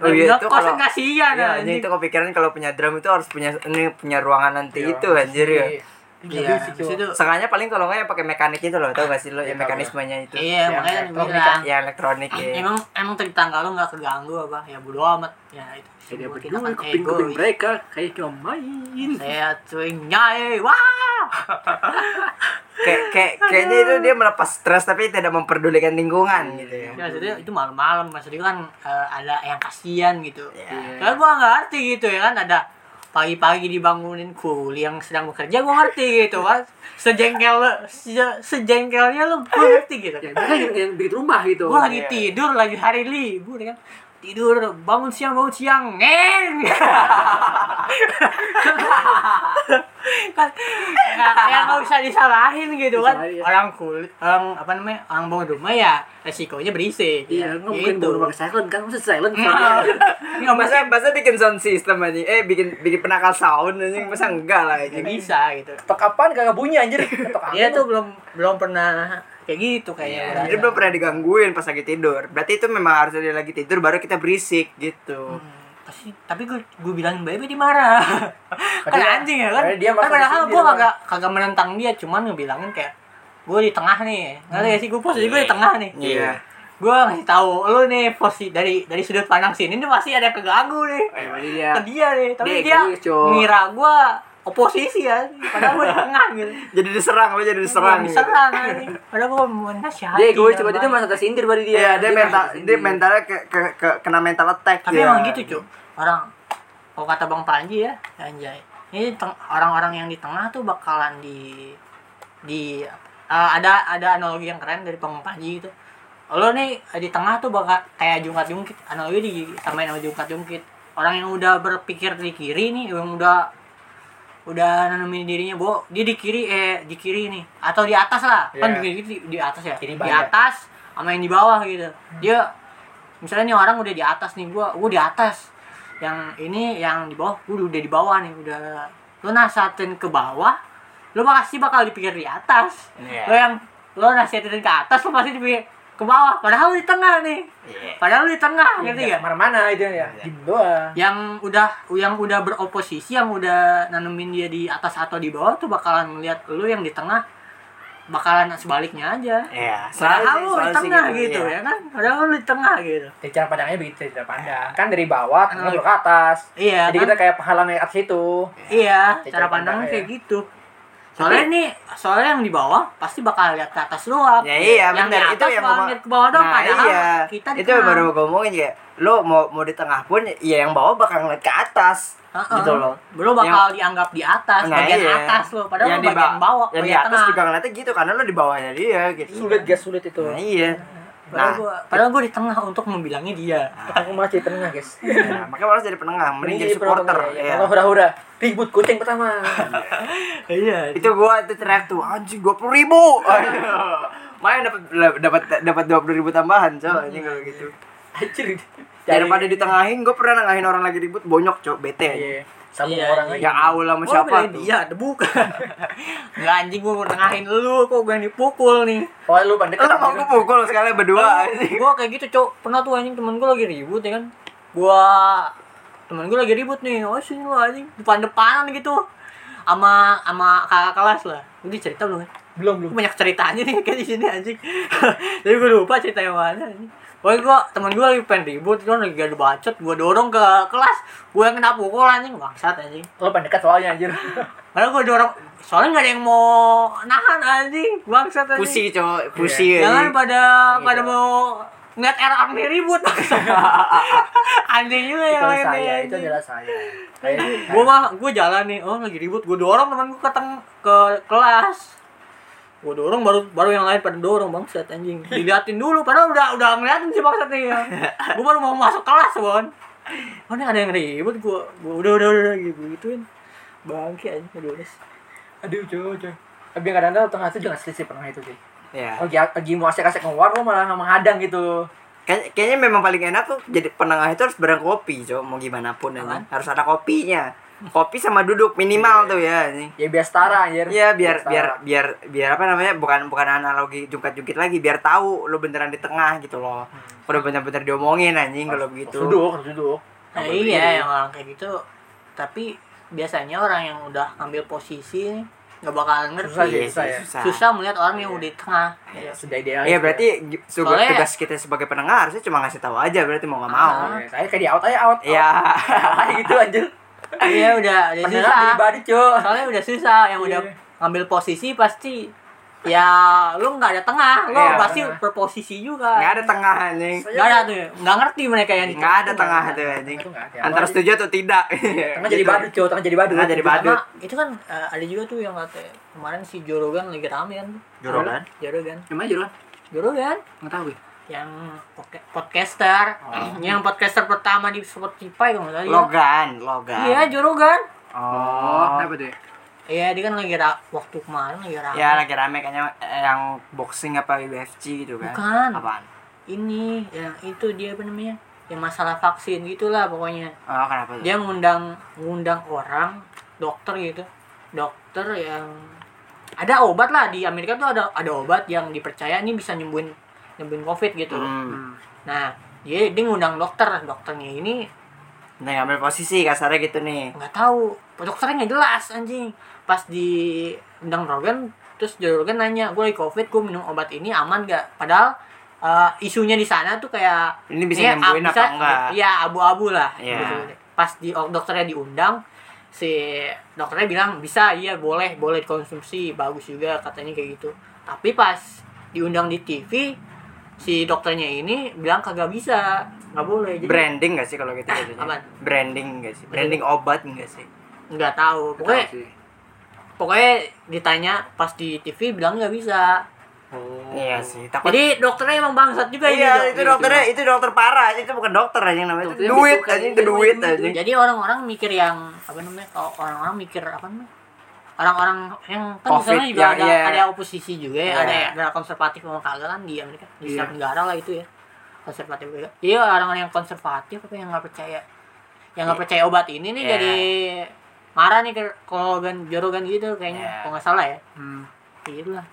Oh iya, nggak itu kalau- kasihan Iya, anjing itu kepikiran kalau punya drum itu harus punya ini punya ruangan nanti Iya. itu anjir ya. Iya Sengaja paling kalau nggak yang pakai mekanik itu loh, tau gak sih lo Iya, yang tahu. mekanismenya itu. iya Yang makanya kan elektronik bilang Ya elektronik ya. emang emang tetangga lu nggak keganggu apa ya bodo amat ya itu Jadi apa kita kan kuping-kuping egois. mereka kayak cuma main. saya cuy nyai wah [LAUGHS] Kayak kayak kayaknya itu dia melepas stres tapi tidak memperdulikan lingkungan gitu ya. Ya, maksudnya itu malam-malam maksudnya kan eh, ada yang kasihan gitu Iya. Karena gua nggak ngerti gitu ya kan ada pagi-pagi dibangunin kuli yang sedang bekerja gua ngerti gitu kan sejengkel se- sejengkelnya lu gua ngerti gitu Ya, mereka yang, yang bikin rumah gitu. gua lagi Iya. tidur lagi hari libur ya kan tidur bangun siang bangun siang ngeng [LAUGHS] kan ya, ya nggak bisa disalahin gitu kan. Disalahin. orang kulit orang apa namanya orang bangun rumah ya resikonya berisik. Iya, nggak mungkin gitu. baru pakai silent kan, masa silent Nah, [LAUGHS] nggak masa masa bikin sound system aja eh bikin bikin penakal sound aja masa enggak lah nggak aja bisa gitu. Ketok kapan kagak bunyi anjir. [LAUGHS] Ketok dia tuh belum belum pernah kayak gitu kayaknya jadi belum pernah digangguin pas lagi tidur. Berarti itu memang harus dia lagi tidur baru kita berisik gitu. Hmm, pasti tapi gue gue bilangin baby dimarah [LAUGHS] kan anjing ya kan padahal dia kan padahal gue kagak kagak menentang dia cuman ngebilangin kayak gue di tengah nih ngerti gak sih gue posisi gue di tengah nih Iya. gue ngasih tahu lu nih posisi dari dari sudut pandang sini nih pasti ada keganggu nih Iya. ke dia nih tapi Dia dia, Cok. ngira gue oposisi ya padahal gue di tengah gitu [LAUGHS] jadi diserang lo jadi diserang gitu. diserang anjing. padahal gue mau nasihati Dia ya, coba dia Bang. masa tersindir berarti dia. Iya, dia mental tersindir. dia mentalnya ke, ke, ke kena mental attack tapi dia. emang gitu cuy orang kalau kata bang Panji ya anjay. Ini orang-orang yang di tengah tuh bakalan di di eh, ada ada analogi yang keren dari bang Panji gitu lo nih di tengah tuh bakal kayak jungkat jungkit analogi di samain sama jungkat jungkit. Orang yang udah berpikir di kiri nih yang udah udah nanemin dirinya bahwa dia di kiri eh di kiri nih. Atau di atas lah. Kan Iya. di, di, di atas ya. Kiri di atas sama yang di bawah gitu. Dia misalnya nih orang udah di atas nih gua gua di atas yang ini yang di bawah gua udah di bawah nih udah lo nasihatin ke bawah lo pasti bakal dipikir di atas Iya. lo yang lo nasihatin ke atas lo pasti dipikir ke bawah padahal lo di tengah nih Iya. padahal lo di tengah ngerti Nggak gak Ke mana-mana itu ya. Di doang. yang udah yang udah beroposisi yang udah nanemin dia di atas atau di bawah tuh bakalan melihat lu yang di tengah bakalan sebaliknya aja Iya, padahal lu di sih tengah gitu, iya. ya kan padahal lu di tengah gitu Dari cara pandangnya begitu cara pandang. Kan dari bawah Oh. ke atas. iya Jadi kan? kita kayak penghalang dari atas itu. iya Cara cara pandangnya kayak gitu soalnya nih soalnya yang di bawah pasti bakal lihat ke atas doang Ya iya, yang benar. di Itu yang ngomong- lihat ke bawah doang Nah, padahal iya. kita di itu tengah baru gue ngomongin ya. Lo mau mau di tengah pun ya yang bawah bakal ngeliat ke atas. Heeh. Gitu loh. Belum bakal dianggap di atas, Nah, bagian iya. atas lo, padahal yang lo di bagian ba- bawah, yang di bagian atas tengah. juga ngeliatnya gitu karena lo di bawahnya dia gitu. Sulit gak sulit itu. Nah, iya. Padahal Nah, gua, padahal gua di tengah untuk membilangi dia. Aku masih tengah guys. nah, makanya harus jadi penengah, mending jadi supporter. Ya. Kalau hura-hura. Ribut kucing pertama. [LAUGHS] Iya. Itu gua itu teriak tuh anjing dua puluh ribu. [LAUGHS] Main dapat dapat dapat dua puluh ribu tambahan, coy. Anjing kalau gitu. Anjir. Daripada ditengahin, gue pernah nengahin orang lagi ribut, bonyok, cok, bete. Iya. Sambung Iya, orang iya. aja. Ya awal sama Gua siapa tuh? Dia ada bukan. [LAUGHS] Enggak anjing gua nengahin lu kok gua yang dipukul nih. Oh lu pandai Lu mau gue pukul sekali berdua anjing. gua kayak gitu, Cok. Pernah tuh anjing temen gua lagi ribut ya kan. Gua temen gua lagi ribut nih. Oh, sini lu anjing depan-depanan gitu. Sama sama kakak kelas lah. Ini cerita belum? ya? Belum belum. banyak ceritanya nih kayak di sini anjing. [LAUGHS] Jadi gue lupa cerita yang mana anjing. Pokoknya gue temen gue lagi pengen ribut, kan lagi gak bacot, gue dorong ke kelas, gue yang kena pukul anjing, bangsat anjing. Lu pandai dekat soalnya anjir. [LAUGHS] Padahal gue dorong, soalnya gak ada yang mau nahan anjing, bangsat anjing. Pusi, cok, pusi Jangan anjing. pada Gitu. pada mau ngeliat era nih ribut [LAUGHS] anjing juga Itu yang lain saya, itu adalah saya. Gue mah, gue jalan nih, oh lagi ribut, gue dorong temen gue ke teng ke kelas. Gue dorong baru baru yang lain pada dorong bangsat anjing. Diliatin dulu, padahal udah udah ngeliatin sih bangsat nih. Gue baru mau masuk kelas, Bon. Oh, ini ada yang ribut, gue gue udah udah udah gitu gituin. Bangke anjing, aduh les. Aduh, coy, coy. Tapi kadang-kadang tengah itu jangan selisih pernah itu sih. Ya. Oh, lagi, lagi mau asik-asik keluar lu malah menghadang gitu. Kayak- Kayaknya memang paling enak tuh jadi penengah itu harus bareng kopi, cok. Mau gimana pun anjing. Harus ada kopinya. Kopi sama duduk minimal tuh ya anjing. Ya biar setara anjir. Iya biar biar biar biar apa namanya bukan bukan analogi jungkat-jungkit lagi biar tahu lu beneran di tengah gitu loh. Udah bener-bener diomongin anjing kalau Harus begitu. duduk, harus duduk. Nah, iya berdiri. yang orang kayak gitu. Tapi biasanya orang yang udah ngambil posisi nih, nggak bakalan ngerti. Susah sih, Iya susah sih, ya. susah. Susah melihat orang yang udah di tengah. Ya, sudah ideal. Iya berarti Soalnya- tugas kita sebagai penengah harusnya cuma ngasih tahu aja berarti mau nggak mau. Ah. saya kayak di out aja out. Iya. [LAUGHS] Kayak gitu anjir. Iya udah udah Pendengar susah. pribadi, cuy. Soalnya udah susah yang udah Iya. ngambil posisi pasti ya lu nggak ada tengah, lu Iya, pasti tengah. berposisi juga. Nggak ada tengah anjing. Nggak ada tuh, nggak ngerti mereka yang di Nggak ada tengah tuh anjing. Antara setuju atau tidak. Tengah jadi Gitu. badut, cuy. Tengah jadi badut. Tengah jadi badut. Sama, itu kan eh, ada juga tuh yang kata kemarin si Jorogan lagi rame kan tuh. Jorogan. Jorogan. Gimana Jurwan? Jorogan Nggak tahu gue. Yang podca- podcaster, Oh. yang podcaster pertama di Spotify kalau nggak salah. ya. Logan, Logan. Iya, Jorogan. Oh. Tuh? ya? Iya, dia kan lagi ra waktu kemarin lagi rame. Ya lagi rame kayaknya eh, yang boxing apa UFC gitu kan. Bukan. Apaan? Ini yang itu dia apa namanya? Yang masalah vaksin gitulah pokoknya. Oh, kenapa tuh? Dia ngundang ngundang orang dokter gitu. Dokter yang ada obat lah di Amerika tuh ada ada obat yang dipercaya ini bisa nyembuhin nyembuhin covid gitu. Hmm. Nah, dia dia ngundang dokter, dokternya ini Nah, ngambil posisi kasarnya gitu nih. nggak tahu dokternya nggak jelas anjing pas di undang Rogan terus Joe Rogan nanya gue lagi covid gue minum obat ini aman gak padahal eh, isunya di sana tuh kayak Ini bisa ini, nyembuhin ah, apa enggak? Iya abu-abu lah Iya. Gitu. pas di dokternya diundang si dokternya bilang bisa iya boleh boleh dikonsumsi bagus juga katanya kayak gitu tapi pas diundang di TV si dokternya ini bilang kagak bisa nggak boleh jadi Branding gak sih kalau gitu jadinya? Apaan? Branding gak sih? Branding obat enggak sih? nggak tahu pokoknya Tahu pokoknya ditanya pas di TV bilang nggak bisa Oh. Iya sih. Takut jadi dokternya emang bangsat juga ini Iya, itu dokternya itu dokter parah, itu bukan dokter aja namanya. Itu duit aja, duit duit, aja. jadi orang-orang mikir yang apa namanya kalau orang-orang mikir apa namanya orang-orang yang kan Covid, misalnya juga yang- ada iya. ada oposisi juga ya, Iya. ada ada konservatif sama kagak kan di Amerika di Iya. setiap negara lah itu ya konservatif juga iya orang-orang yang konservatif apa yang nggak percaya yang nggak Iya. percaya obat ini nih Iya. jadi marah nih ke kalau Rogan Jorogan gitu kayaknya Iya. kalau nggak salah ya Hmm. gitu lah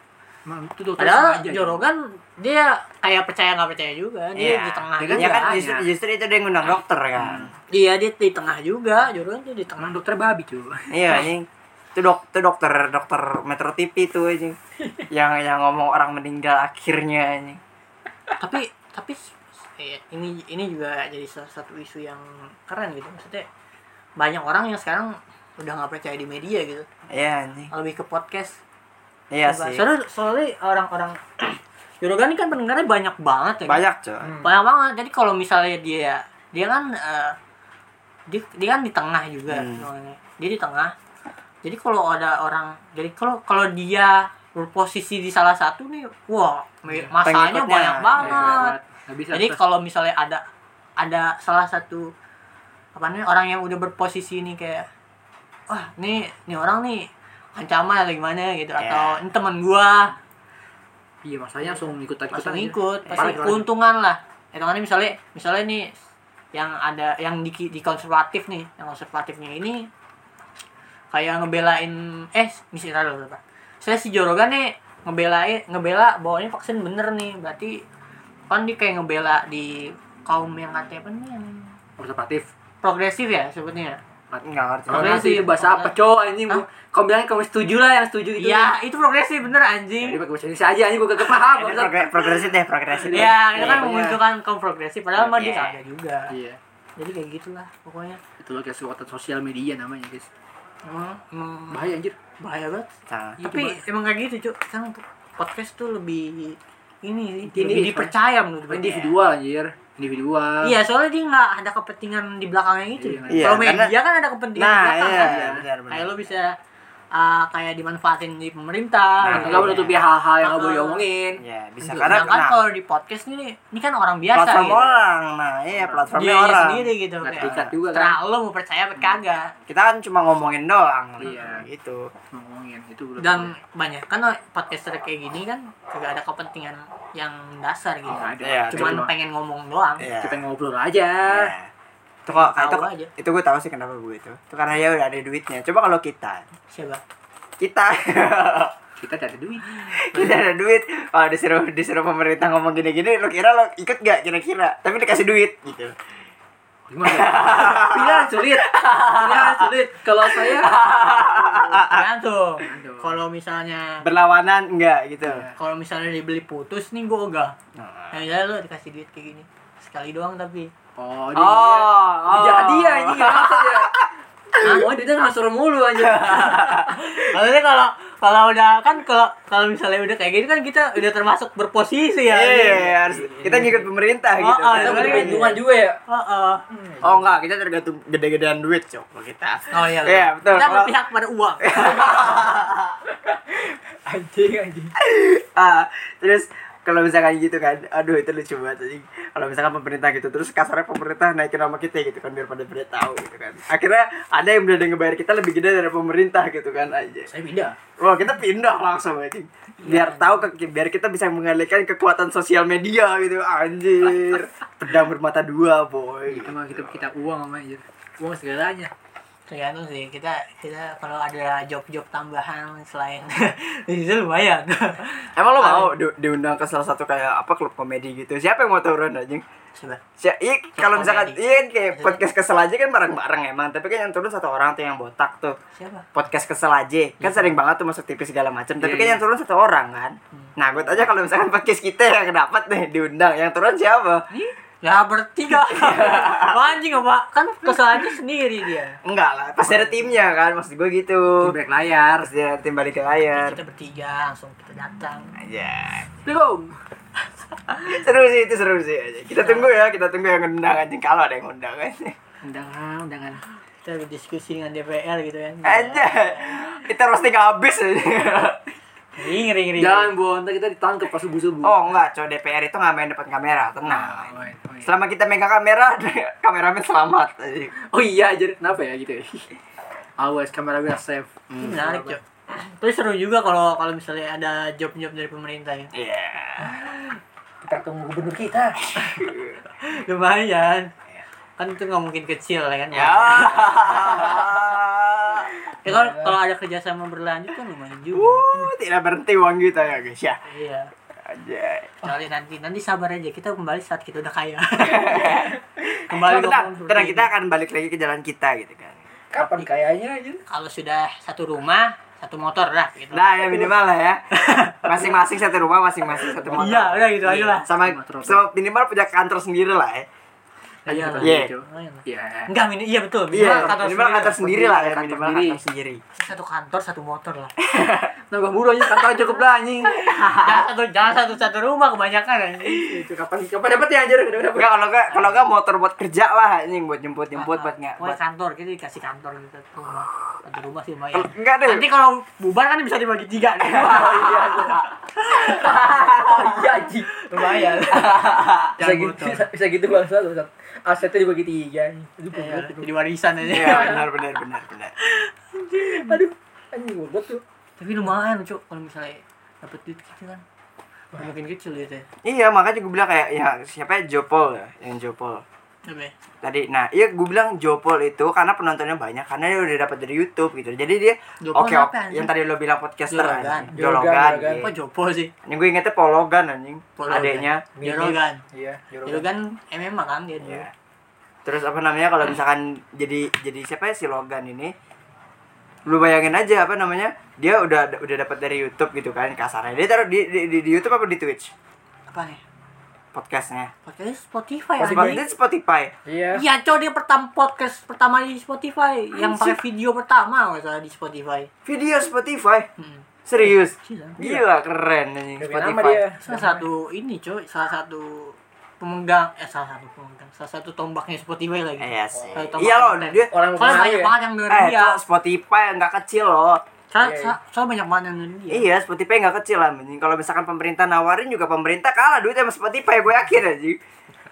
Emang itu dokter Padahal Jorogan dia kayak percaya nggak percaya juga, dia Iya. di tengah Dia juga. Ya kan justru, justru itu dia ngundang dokter kan. Iya dia di tengah juga, Jorogan tuh di tengah. Dokter babi cuy. Iya, [LAUGHS] anjing. Itu dok, itu dokter dokter Metro TV tuh anjing. [LAUGHS] yang yang ngomong orang meninggal akhirnya anjing. tapi tapi eh, ini ini juga jadi salah satu isu yang keren gitu maksudnya banyak orang yang sekarang udah nggak percaya di media gitu Iya anjing. lebih ke podcast Iya Coba. sih. soalnya soalnya orang-orang [CLEARS THROAT] Jorogan ini kan pendengarnya banyak banget ya? Banyak, coy. Hmm. banyak banget jadi kalau misalnya dia dia kan eh, dia, dia kan di tengah juga Hmm. dia di tengah jadi kalau ada orang jadi kalau kalau dia berposisi di salah satu nih wah masanya Pengikutnya. banyak Iya, banget bisa. jadi kalau misalnya ada ada salah satu apa namanya orang yang udah berposisi nih kayak wah nih nih orang nih ancaman atau gimana gitu Iya. atau ini teman gua iya masanya langsung ikut ikut langsung ikut Iya. pasti keuntungan lah hitungannya misalnya misalnya nih yang ada yang di, di konservatif nih yang konservatifnya ini kayak ngebelain eh misalnya pak saya si Jorogan nih ngebelain ngebela bahwa ini vaksin bener nih berarti kan dia kayak ngebela di kaum yang katanya apa nih yang konservatif. progresif ya sebutnya Enggak ngerti. Kalau Progresif. nanti bahasa apa cowok anjing? Kau bilang kamu setuju lah yang setuju itu. iya itu progresif bener Jadi anjing pakai bahasa Indonesia aja anjing gua kagak paham. [LAUGHS] Progresif deh, progresif deh. ya itu kan menguntungkan kaum progresif padahal mah dia Iya. kagak juga Iya. jadi kayak gitulah pokoknya Itu loh kayak kekuatan sosial media namanya guys. Emang, emang Bahaya anjir. bahaya banget. Iya, tapi coba. emang kayak gitu cuk sekarang podcast tuh lebih ini Ini lebih dipercaya menurut gue Individual anjir. Individual. iya soalnya dia nggak ada kepentingan di belakangnya gitu Iya. Iya, kalau karena- media kan ada kepentingan Nah, di belakang iya, kan benar benar. kayak lo bisa uh, kayak dimanfaatin di pemerintah Nah, Atau nggak menutupi hal-hal yang nggak boleh Ah. diomongin. Ya, bisa Untuk- karena sedangkan nah, kalau di podcast nih ini kan orang biasa platform gitu orang. Nah, iya platformnya Dia orang. sendiri gitu Nggak kayak, terikat juga kan. terserah lo mau percaya apa kagak Kita kan cuma ngomongin doang. Iya. Gitu. Ngomongin itu belum. dan banyak kan podcaster kayak gini kan kagak ada kepentingan yang dasar gitu Nggak ada. Iya, cuman Cuma pengen ngomong doang Iya. kita ngobrol aja. Iya. Itu kok itu, Tahu aja. itu gue tahu sih kenapa gue itu. Itu karena ya udah ada duitnya. Coba kalau kita, siapa kita [LAUGHS] Kita tidak ada duit. kita ada duit oh disuruh disuruh pemerintah ngomong gini-gini lo kira lo ikut gak kira-kira tapi dikasih duit gitu Gimana? Pilihan sulit. Pilihan sulit. Kalau saya tergantung kalau misalnya berlawanan enggak gitu kalau misalnya dibeli putus nih gue ogah Nah. misalnya lo dikasih duit kayak gini sekali doang tapi Oh, dia oh oh. jahat dia ini maksud ya. [LAUGHS] Oh, dia ngasur mulu aja. [LAUGHS] maksudnya kalau kalau udah kan kalau kalau misalnya udah kayak gini kan kita udah termasuk berposisi ya Iya, harus kita ngikut pemerintah Oh, gitu. oh, kan. Kita kan hitungan juga ya. oh, oh. Oh enggak, kita tergantung gede-gedean duit, Cok, kita. oh iya Iya, betul. kita berpihak pada uang [LAUGHS] Anjing anjing. Ah, terus kalau misalkan gitu kan aduh itu lucu banget anjing kalau misalkan pemerintah gitu terus kasarnya pemerintah naikin nama kita gitu kan biar pada pada tahu gitu kan akhirnya ada yang udah ngebayar kita lebih gede dari pemerintah gitu kan aja Saya pindah. Wah kita pindah langsung anjing biar tahu ke, biar kita bisa mengalihkan kekuatan sosial media gitu anjir pedang bermata dua boy Emang kita kita uang sama aja. Uang segalanya. Tergantung sih kita kita kalau ada job-job tambahan selain [LAUGHS] di situ lumayan. Emang lo mau di- diundang ke salah satu kayak apa klub komedi gitu? Siapa yang mau turun anjing? Coba Si iya, kalau misalkan iya kan kayak Maksudnya? podcast kesel aja kan bareng-bareng emang tapi kan yang turun satu orang tuh yang botak tuh. Siapa? Podcast kesel aja. Kan sering banget tuh masuk TV segala macam tapi Iya, kan iya. yang turun satu orang kan. Nah gue tanya kalau misalkan podcast kita yang dapat nih diundang. Yang turun siapa ya bertiga. [LAUGHS] Anjing apa? Kan kesal aja sendiri dia. Enggak lah pasti ada timnya kan maksud gue gitu. Di back layar. pasti ada tim balik ke layar. Kita bertiga langsung kita datang. Aja Belum. [LAUGHS] seru sih itu seru sih. Kita tunggu ya kita tunggu yang undang anjing. Kalau ada yang undang kan Undangan, undangan. kita berdiskusi dengan DPR gitu kan. Aja kita roasting habis. aja [LAUGHS] ngeri ngeri ngeri Jangan bu, ntar kita ditangkap pas subuh subuh. Oh enggak, cowok DPR itu nggak main depan kamera, tenang. Oh, iya, oh, iya. Selama kita megang kamera, [LAUGHS] kameramen selamat. Oh iya, jadi kenapa ya gitu ya? [LAUGHS] Awas kamera gue save. Ini menarik cok terus seru juga kalau kalau misalnya ada job-job dari pemerintah ya Iya. [LAUGHS] Kita ketemu gubernur kita. lumayan kan itu nggak mungkin kecil ya kan Ya. Ya kalau kalau ada kerjasama berlanjut kan lumayan juga Uh, tidak berhenti uang kita ya guys ya. iya Aja. Kali nanti nanti sabar aja kita kembali saat kita udah kaya [LAUGHS] kembali ngomong tenang kita akan balik lagi ke jalan kita gitu kan. Kapan kayaknya aja? kalau sudah satu rumah satu motor lah gitu Nah, ya minimal lah ya. [LAUGHS] Masing-masing satu rumah, masing-masing satu motor. iya udah gitu aja lah Sama, Motor. sama minimal punya kantor sendiri lah ya. Iya lah. Iya. Lumayan lah. Iya. enggak min iya betul Iya, kantor minimal sendiri kantor lah. sendiri lah ya, Kantor minimal sendiri. kantor sendiri. satu kantor satu motor lah [LAUGHS] Nambah mulu aja kantor cukup lah anjing. [LAUGHS] jangan satu jangan satu satu rumah kebanyakan ya Itu kapan kapan dapetnya anjir? Kapan dapet? Enggak kalau enggak kalau enggak motor buat kerja lah anjing buat jemput-jemput buat nggak Pokoknya buat kantor kita dikasih kantor gitu satu rumah satu rumah sih lumayan Enggak deh. nanti kalau bubar kan bisa dibagi tiga nih [LAUGHS] Oh iya anjing. lumayan Bisa gitu, bisa, bisa gitu bangsa tuh. Asetnya dibagi tiga. Aduh, Iya, itu. jadi warisan aja [LAUGHS] benar benar benar benar. Aduh, anjing goblok tuh. tapi lumayan cok kalau misalnya dapet duit gitu kan makin kecil gitu ya Iya, makanya gue bilang kayak ya siapa ya Jopol ya, yang Jopol. Ya? Tadi, nah iya gue bilang Jopol itu karena penontonnya banyak karena dia udah dapat dari YouTube gitu. Jadi dia Jopol oke oke. anjing? Yang tadi lo bilang podcaster Jologan. anjing. Jologan, Jologan. Jologan. iya. kok jopo sih Ini gue ingetnya Pologan anjing. Pologan. Adeknya. Jorogan Iya, Jorogan MMA kan dia dulu Iya. Terus apa namanya kalau misalkan jadi jadi siapa ya si Logan ini lu bayangin aja apa namanya dia udah udah dapat dari YouTube gitu kan kasarnya dia taruh di, di, di, di YouTube apa di Twitch apa nih podcastnya Podcast Spotify Spotify anjing. itu Spotify Iya. Iya, cowok dia pertama podcast pertama di Spotify, yang pakai video pertama nggak salah di Spotify. video Spotify Hmm. serius Gila. gila keren anjing Spotify dia. Salah satu ini, coy, salah satu pemegang eh salah satu pemegang, salah satu tombaknya Spotify lagi. Iya sih iya loh dia Orang banyak ya. banget yang dengerin eh dia. Spotify nggak kecil loh Soalnya, Iya, iya. soalnya- soalnya banyak banget yang dia. Iya, Spotify nggak kecil lah. Kalau misalkan pemerintah nawarin juga pemerintah kalah duit sama Spotify, gue yakin anjing.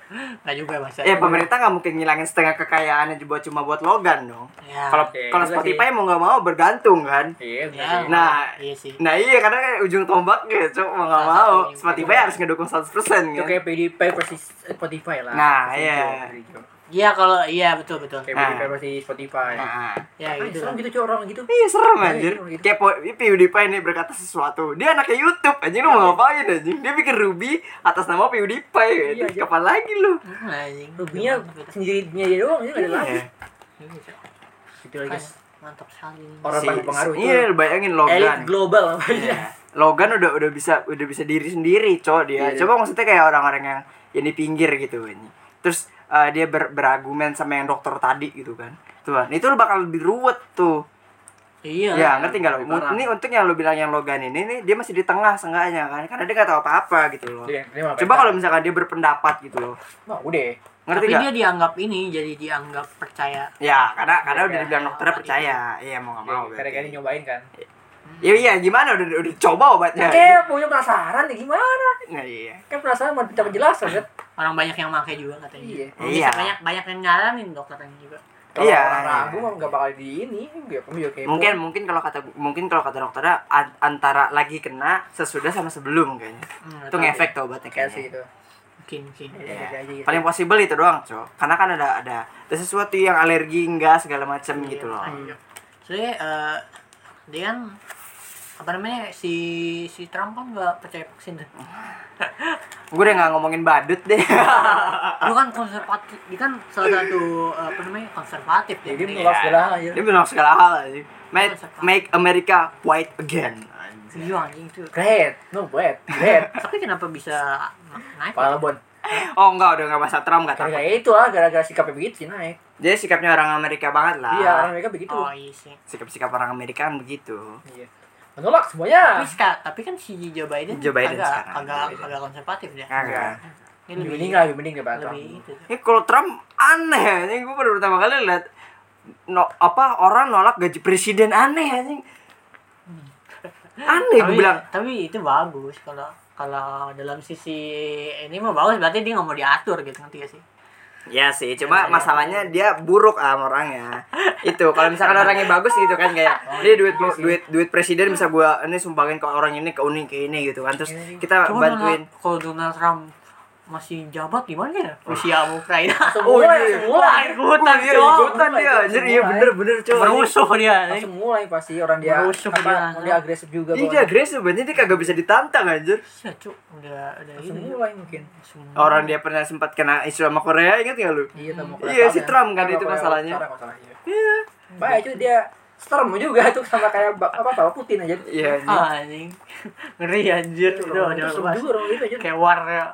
[LAUGHS] Nggak juga masa. Ya pemerintah nggak mungkin ngilangin setengah kekayaannya buat cuma buat Logan dong. Ya. Kalau Oke, kalau juga Spotify mau nggak mau bergantung kan. Iya, Ya, bener. Nah, iya sih. Nah iya karena kan ujung tombaknya cok mau nggak Salah mau Spotify harus ngedukung 100% Itu kan. kayak PewDiePie versi Spotify lah. Nah, iya. Joe. Iya kalau iya betul betul. Kayak Nah. PewDiePie versi Spotify. Nah, Ya Apa gitu. serem gitu cuy orang gitu. iya serem Iya, anjir. iya, gitu. Kayak PewDiePie nih berkata sesuatu. Dia anaknya YouTube anjing lu mau ngapain anjing? Dia bikin Ruby atas nama PewDiePie. Iya, Iya, iya. Kapan lagi lu? Anjing. Rubinya Mantap, gitu. sendirinya dia doang, dia nggak ada lagi. Iya. Iya, Cok. Gitu lagi. Kan, Mantap sekali. Orang Si- paling pengaruh itu. Iya, lu bayangin Elit Logan. global apa Iya. ya? Logan udah udah bisa udah bisa diri sendiri, cowok dia. Iya. Coba maksudnya kayak orang-orang yang yang di pinggir gitu ini. Terus uh, dia ber, berargumen sama yang dokter tadi gitu kan. Tuh, kan, itu bakal lebih ruwet tuh. Iya. Ya, ngerti nggak lo? Ini untuk yang lo bilang yang Logan ini nih, dia masih di tengah seenggaknya kan. Karena dia nggak tahu apa-apa gitu loh. Iya, dia Coba kalau misalkan dia berpendapat gitu loh. Nah, udah. Ngerti Tapi dia dianggap ini jadi dianggap percaya. Ya, karena karena Iya, udah iya. dibilang dokternya percaya. Iya, mau nggak mau. Karena dia nyobain kan. Ya iya gimana udah udah coba obatnya. Kayak punya penasaran nih gimana? Nah, iya. Kan penasaran mau minta penjelasan kan? Orang banyak yang pakai juga katanya. Iya. Oh, Iya. bisa banyak banyak yang nyaranin dokternya juga. Kalau Iya, orang iya. ragu mah nggak bakal di ini. Gue juga kepo. Mungkin mungkin kalau kata mungkin kalau kata dokternya an- antara lagi kena sesudah sama sebelum kayaknya. Hmm, Itu ngefek tuh obatnya kayak sih kayaknya. itu. Mungkin mungkin. Iya, Iya. aja gitu. Paling possible itu doang, Cok. Karena kan ada ada ada sesuatu yang alergi enggak segala macam Iya, gitu loh. makanya. Soalnya eh, dia kan apa namanya si si Trump kan nggak percaya vaksin tuh. Gue udah nggak ngomongin badut deh. Lu kan konservatif, dia kan salah satu apa namanya konservatif ya. Jadi Dia. menolak segala hal. Dia menolak segala hal aja. Make, make America white again. Iya anjing itu. Great, no great, great. Tapi kenapa bisa naik? Pala bon. Oh enggak, udah nggak masa Trump nggak takut. Itu lah, gara-gara sikapnya begitu sih naik. Dia sikapnya orang Amerika banget lah. Iya, orang mereka begitu. Oh iya sih. Sikap-sikap orang Amerika kan begitu. Iya. Menolak semuanya. Tapi, ska- tapi kan si Joe Biden, Joe Biden agak, sekarang, agak, Joe Biden. agak konservatif dia. Kagak. Ini Lebih lebih mending lah, lebih mending daripada Trump. lebih itu. Ya kalau Trump aneh, ini gue baru pertama kali lihat no, apa orang nolak gaji presiden aneh anjing. Aneh gue tapi, bilang. tapi itu bagus kalau kalau dalam sisi ini mah bagus berarti dia nggak mau diatur gitu ngerti gak sih? Ya sih, cuma Iya, masalahnya dia buruk ah orangnya. Itu kalau misalkan orangnya bagus gitu kan kayak dia duit duit duit presiden bisa gua ini sumbangin ke orang ini ke ini ke ini gitu kan. Terus kita Cuma bantuin. Kalau Donald Trump masih jabat gimana ya? Rusia sama Ukraina. [LAUGHS] Langsung Oh, mulai, iya. langsung mulai. ikutan, iya, Cok. ikutan dia. Anjir, iya bener bener coba. Merusuh dia. Langsung mulai pasti orang dia Merusuh dia. dia agresif juga. Iya, pokoknya. agresif banget dia kagak bisa ditantang anjir. Iya, Cuk. Udah udah ini. mulai mungkin. Orang dia pernah sempat kena isu sama Korea, ingat gak lu? Iya, sama Iya, si Trump kan itu masalahnya. Iya. Baik itu dia storm juga tuh sama kayak apa Pak Putin aja. Iya, anjing. Ah, anjing. Ngeri anjir. Udah, udah juga orang aja. Kayak war ya.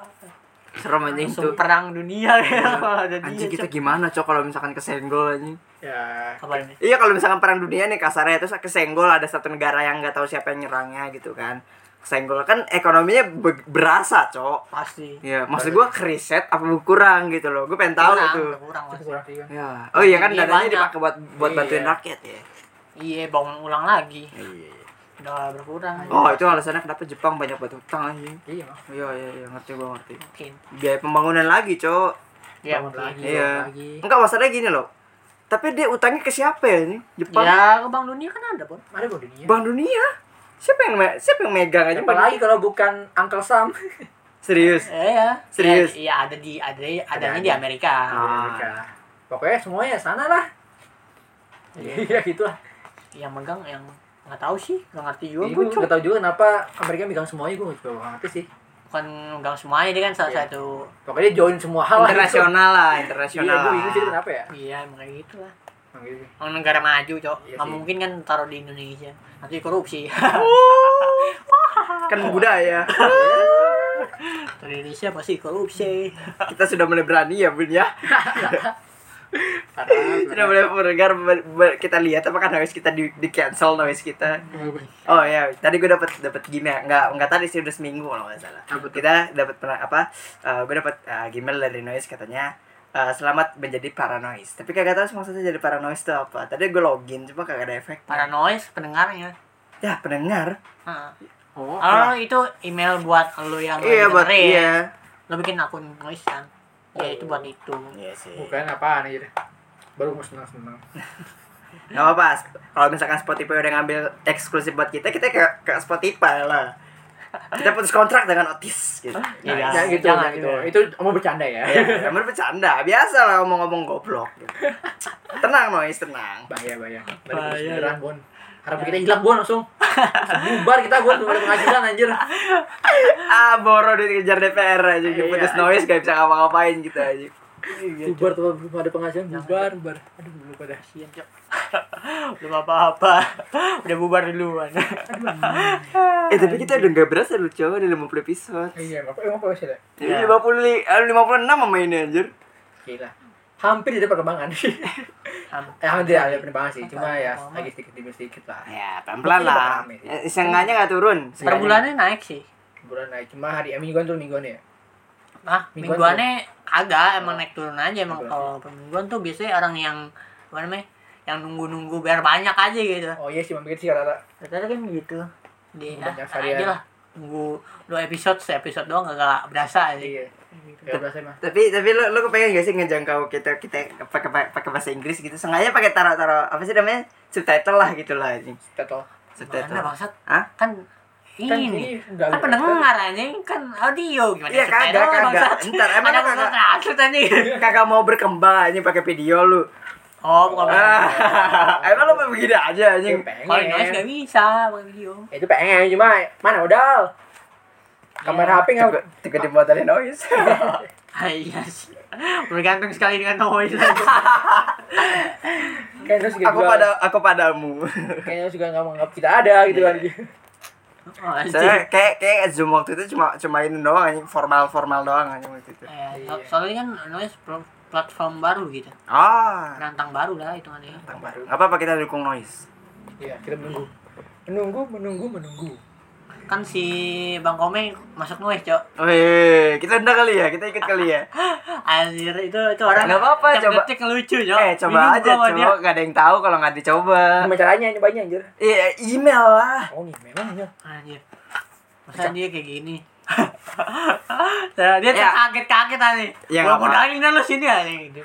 Serem langsung tuh. perang dunia ya. [LAUGHS] Ada dia, Anjing kita gimana cok kalau misalkan kesenggol anjing? Ya. Apa ini? Iya kalau misalkan perang dunia nih kasarnya terus kesenggol ada satu negara yang nggak tahu siapa yang nyerangnya gitu kan. Kesenggol kan ekonominya be- berasa cok. Pasti. Iya, maksud gua keriset apa kurang gitu loh. Gue pengen tahu Kurang, itu. kurang Itu. Ya. Oh iya kan Iya, dananya dipakai buat buat Iya. bantuin rakyat ya. Iya, bangun ulang lagi. Iya. Udah berkurang. Oh, itu alasannya kenapa Jepang banyak buat utang anjing. Iya. Iya, iya, iya, ngerti gua ngerti. Mungkin. Biaya pembangunan lagi, Cok. Ya, mungkin. lagi, Iya. Enggak masalahnya gini loh. Tapi dia utangnya ke siapa ya ini? Jepang. Ya, ke Bank Dunia kan ada, Bon. Ada kok dunia. Bank Dunia. Siapa yang siapa yang megang aja Siapa lagi kalau bukan Uncle Sam? [LAUGHS] Serius. Eh, [LAUGHS] ya. Serius? Iya, ada di ada adanya Ada. di Amerika. Ah. Amerika. Pokoknya semuanya sana lah. Iya [LAUGHS] gitu lah. Yang megang yang nggak tahu sih, nggak ngerti juga. Gue Gue nggak tahu juga kenapa Amerika megang semuanya gue juga nggak ngerti sih. bukan megang semuanya dia kan salah Iya. satu. Pokoknya join semua hal lah. gitu. Internasional lah, Iya, internasional. gue lah. bingung sih kenapa ya. Iya, emang kayak gitu lah. Emang gitu. Negara maju, Cok. Iya Nggak sih. mungkin kan taruh di Indonesia. Nanti korupsi. [LAUGHS] Kan budaya. Di Indonesia pasti korupsi. Kita sudah mulai berani ya, Bun ya. [LAUGHS] Sudah mulai mendengar kita lihat apakah noise kita di, di cancel noise kita. Oh ya, tadi gue dapat dapat gmail. Enggak, enggak tadi sih udah seminggu kalau nggak salah. Kita dapat pernah apa? eh, gue dapat eh, gmail dari noise katanya eh, selamat menjadi paranoid. Tapi kagak tahu maksudnya jadi paranoid itu apa. Tadi gue login cuma kagak ada efek. Paranoid pendengarnya. Ya, pendengar. Heeh. Oh, Oh, itu email buat lo yang Iya, buat iya. Lo bikin akun noise kan. Ya itu buat itu. Iya sih. bukan apaan aja deh. Baru mau senang-senang. [LAUGHS] Gak apa-apa. Kalau misalkan Spotify udah ngambil eksklusif buat kita, kita ke, ke Spotify lah. Kita putus kontrak dengan Otis gitu. Iya. Ya gitu, jangan jangan gitu. gitu. Itu mau bercanda ya. Ya, emang bercanda. Biasa lah ngomong-ngomong goblok. Gitu. Tenang, Noise, tenang. Bahaya, bahaya. Bahaya, Bahaya, beneran, Bon. Harap kita hilang, Bon, langsung. Bubar kita, Bon. Belum ada penghasilan, anjir. Ah, boro dikejar DPR aja. Iya, Putus iya. Noise gak bisa ngapa-ngapain gitu aja. Bubar tuh, belum ada penghasilan. Bubar, bubar. Aduh, belum pada. Kasian, Cok. [LAUGHS] Belum apa-apa. [LAUGHS] Udah bubar duluan. [LAUGHS] Eh, tapi kita udah gak berasa lu coba di 50 episode. Iya, apa emang apa sih, Dek? Ini 50 li- eh, 56 sama ini anjir. Gila. Hampir ada perkembangan. eh, hampir ada perkembangan sih. Cuma ya lagi sedikit demi sedikit lah. Ya, pelan-pelan lah. Rame. Ya, Seenggaknya gak turun. Per bulannya naik sih. Bulan naik. Cuma hari mingguan tuh mingguan ya. Ah, Mingguan mingguannya kagak, emang naik turun aja. Emang kalau mingguan tuh biasanya orang yang apa namanya? yang nunggu-nunggu biar banyak aja gitu. Oh iya sih memang gitu sih rata Ternyata kan gitu. Di Banyak ya, varian. aja lah. Nunggu dua episode se episode doang gak, gak berasa aja. Iya. Gak berasa emang. Tapi tapi lo lo kepengen gak sih ngejangkau kita kita pakai pakai bahasa Inggris gitu? Sengaja pakai taruh apa sih namanya? Subtitle lah gitu lah anjing. Tetel subtitle. Mana bangsat? Hah? Kan ini. ini udah kan ada. pendengar anjing kan audio gimana Iya, kagak, kagak. Ntar, emang kagak. [LAUGHS] kagak mau berkembang anjing pakai video lu. Oh bukan ah, [LAUGHS] emang lo begini aja anjing. Kalau noise gak bisa pakai video. Ya, itu pengen cuma mana modal? Kamera HP nggak Tiga- tiga dimodalin noise. [LAUGHS] Ah, iya sih. Bergantung sekali dengan noise. Kayaknya juga aku pada aku padamu. Kayaknya juga nggak menganggap kita ada gitu kan oh, saya kayak kayak zoom waktu itu cuma cuma ini doang anjing. Formal formal doang anjing waktu itu. Eh, so- soalnya kan noise pl- platform baru gitu. Ah. Penantang baru lah hitungannya. Tentang baru. Nggak apa-apa kita dukung noise. Iya kita menunggu. Menunggu menunggu menunggu kan si bang komeng masuk noise cok Wih, kita undang kali ya, kita ikut kali ya. [LAUGHS] anjir itu itu orang Nggak apa-apa, coba. detik ngelucu cok Eh, coba Bingung aja, gua sama dia. coba. Gak ada yang tahu kalau nggak dicoba. gimana caranya nyobainnya anjir Iya, email lah. oh nih memang anjir Anjir. Masa dia kayak gini? [LAUGHS] Nah, dia Ya. kaget-kaget aja. Ya, modalin dah lu sini aja gitu.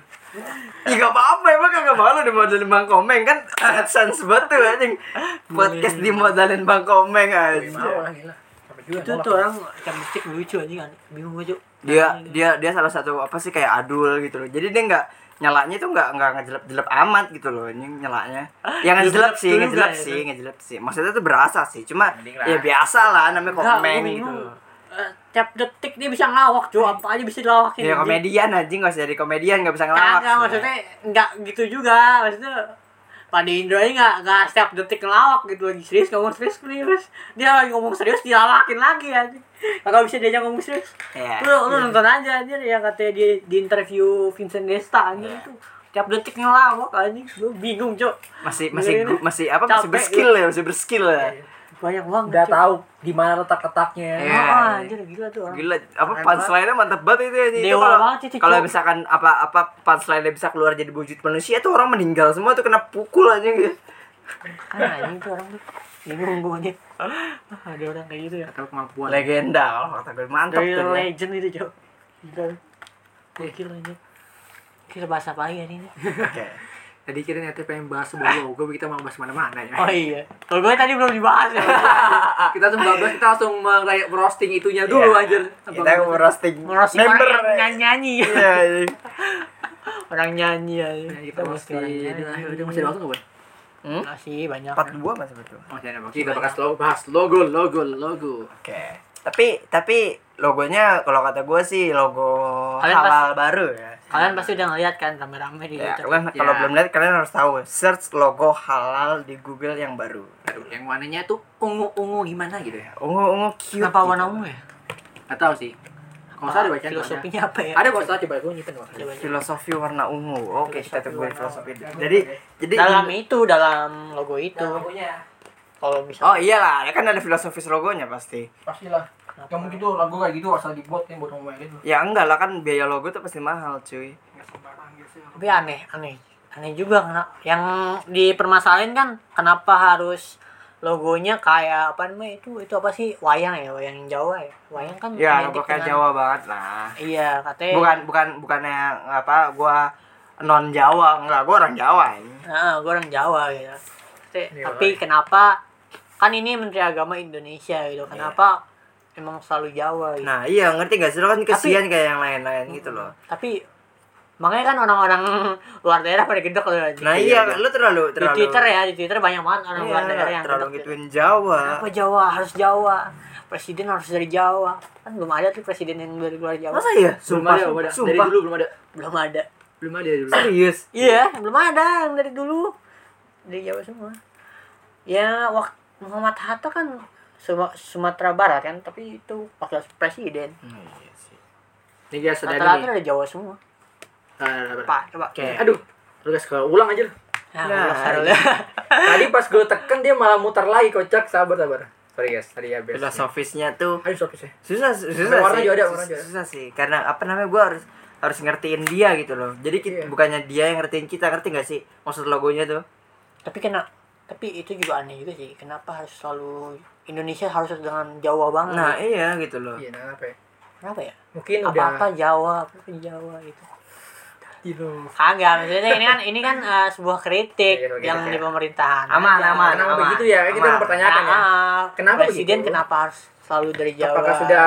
Ya gak apa-apa, emang kagak malu dimodalin Bang Komeng kan AdSense banget tuh anjing. Podcast dimodalin Bang Komeng aja. juga Itu tuh orang ngelucu aja kan. Bingung Cuk. Dia dia dia salah satu apa sih kayak adul gitu loh. Jadi dia nggak nyalanya tuh nggak nggak ngejelep-jelep amat gitu loh anjing nyalanya. Ya ngejelep sih, ngejelep ya, sih, ngejelep sih. Maksudnya tuh berasa sih. Cuma ya biasa lah namanya gua gitu. Eh, tiap detik dia bisa ngelawak, Cuk. Apa aja bisa dilawakin. Ya komedian anjing. Gak usah jadi komedian gak bisa ngelawak. Kagak maksudnya enggak gitu juga. Maksudnya pada Indro aja nggak nggak setiap detik ngelawak gitu. Lagi serius ngomong serius serius. Dia lagi ngomong serius dilawakin lagi aja kagak bisa diajak ngomong serius. Iya. lu lu nonton aja anjir yang katanya di di interview Vincent Desta anjir itu. Tiap detik ngelawak anjing. Lu bingung cok masih masih masih apa masih berskill ya masih berskill ya banyak banget udah tahu di mana letak letaknya Iya. Ah, anjir gila tuh orang. Gila apa punchline-nya mantep banget itu itu Dewa kalau banget itu, kalau misalkan apa apa punchline-nya bisa keluar jadi wujud manusia tuh orang meninggal semua tuh kena pukul aja gitu kan anjing tuh orang tuh. Bingung gue aja. Ah, ada orang kayak gitu ya. Tahu kemampuan. Legenda kalau kata gue mantap dari tuh legend itu cok. Gila. Gokil aja kira bahasa apa ya ini? Oke. Tadi kira ternyata pengen bahas sebuah logo kita mau bahas mana-mana ya. Oh iya. Kalau gue tadi belum dibahas ya. [LAUGHS] Kita langsung bahas kita langsung merayak roasting itunya dulu Iya. anjir. Kita mau roasting ngerosting member. orang yang nyanyi. [LAUGHS] Nyanyi iya iya. orang nyanyi aja Nah, kita roasting. udah udah masih ada waktu nggak boy Hmm? masih banyak. Empat dua masih betul masih ada waktu. Kita bahas logo bahas logo logo logo. Oke. Tapi tapi logonya kalau kata gue sih logo Kalian halal baru ya. Kalian pasti udah ngeliat kan rame-rame di Ya, YouTube kalian kalau Ya. belum lihat kalian harus tahu search logo halal di Google yang baru. Aduh, yang warnanya tuh ungu ungu gimana gitu ya Ungu ungu cute. kenapa gitu. warna ungu ya nggak tahu sih kalau salah dibaca filosofinya apa ya ada kalau salah coba gue nyimpen waktu Coba. Filosofi warna ungu. Oke, kita tungguin warna filosofi. Jadi jadi dalam itu dalam logo itu logonya kalau Oh misalnya iyalah, ya kan ada filosofis logonya pasti. pastilah nggak mungkin tuh lagu kayak gitu asal dibuat yang buat ngomongin gitu Ya enggak lah kan biaya logo tuh pasti mahal, cuy. sembarang gitu tapi aneh aneh. Aneh juga kenapa yang dipermasalahin kan kenapa harus logonya kayak apa namanya itu itu apa sih? Wayang ya wayang Jawa ya. Wayang kan Ya, logo kayak dengan- Jawa banget lah. iya katanya. Bukan bukan bukannya apa gua non Jawa, enggak, gua orang Jawa ini. nah gue orang Jawa gitu. Iya, tapi kenapa kan ini Menteri Agama Indonesia gitu. Kenapa emang selalu Jawa gitu Nah, iya ngerti gak sih lo kan kesian kayak yang lain-lain gitu loh. tapi makanya kan orang-orang [LAUGHS] luar daerah pada gedek loh. Nah, iya, lu terlalu di terlalu Twitter ya di Twitter banyak banget orang Iya, luar daerah yang terlalu gedek gitu. gituin Jawa. Kenapa Jawa harus Jawa? Presiden harus dari Jawa. Kan belum ada tuh presiden yang dari luar Jawa. Masa ya? belum Sumpah, ada belum ada dari sumpah. dulu belum ada Belum ada. belum ada dulu Serius? Iya, belum ada yang dari dulu. Dari Jawa semua. Ya, waktu Muhammad Hatta kan Sumatera Barat kan, tapi itu wakil presiden. Hmm, iya sih. ini guys ada Rata-rata nih dari Jawa semua. Nah, nah, nah. Pak, coba. Oke, aduh lu guys kalau ulang aja Nah, Nah, ulas harus ya. tadi pas gue tekan dia malah muter lagi kocak sabar sabar sorry guys tadi ya biasa Filosofisnya tuh ayo stop sih susah susah Warna sih. juga ada, warna juga ada. susah sih karena apa namanya gua harus harus ngertiin dia gitu loh jadi kita, Iya. bukannya dia yang ngertiin kita ngerti gak sih maksud logonya tuh tapi kena tapi itu juga aneh juga sih kenapa harus selalu Indonesia harus dengan Jawa banget. Nah iya gitu loh. Iya nah apa ya? Kenapa ya? Mungkin apa udah apa Jawa apa apa Jawa gitu gitu kagak maksudnya ini kan ini kan [LAUGHS] eh, sebuah kritik kritik yang ya. di pemerintahan. Aman, aja. aman, kenapa aman. begitu ya? Kita Aman. mempertanyakan ya. Ah, Kenapa presiden begitu? kenapa harus selalu dari Jawa? Apakah sudah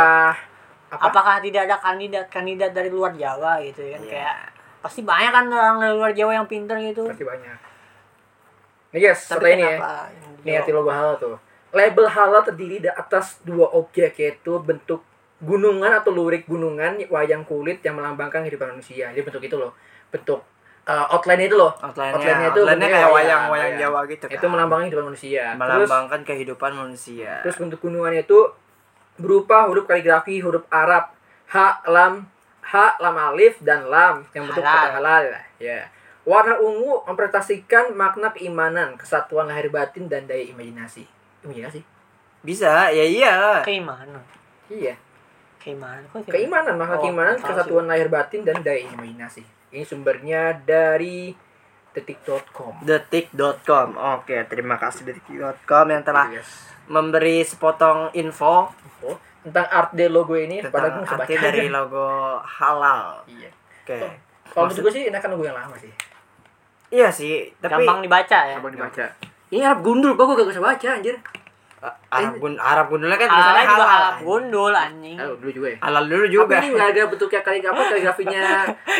apa? Apakah tidak ada kandidat kandidat dari luar Jawa gitu kan? Iya. kayak pasti banyak kan orang dari luar Jawa yang pinter gitu. Pasti banyak. Nih guys tapi setelah ini ya. Ini arti logo halal tuh. Label halal terdiri dari atas dua objek yaitu bentuk gunungan atau lurik gunungan wayang kulit yang melambangkan kehidupan manusia. Jadi bentuk itu loh. Bentuk uh, outline itu loh. outline-nya Outline-nya itu outline-nya bentuknya kayak wayang, wayang-wayang wayang. Jawa gitu kan Itu melambangkan kehidupan manusia. Terus melambangkan kehidupan manusia terus bentuk gunungannya itu berupa huruf kaligrafi huruf Arab H lam H lam alif dan lam yang bentuk Halal. kata halal ya. Warna ungu mempresentasikan makna keimanan, kesatuan lahir batin dan daya imajinasi. Imajinasi? bisa ya iya keimanan Iya. keimanan kok Keimanan, makna Oh, keimanan, kesatuan lahir batin dan daya imajinasi. Ini sumbernya dari detik.com. detik.com oke terima kasih detik.com yang telah guys. memberi sepotong info Oh, tentang art de logo ini tentang gue arti dari logo halal Iya. oke Kalau Maksud- menurut gue sih enakan logo yang lama sih. iya sih tapi gampang dibaca ya Gampang dibaca. Ini Arab gundul, kok gue gak bisa baca anjir. uh, Arab gun Arab gundulnya kan Halal juga halal halal gundul anjing Tahu dulu juga ya. halal dulu Tapi juga ini nggak ada bentuknya kali apa kaligrafinya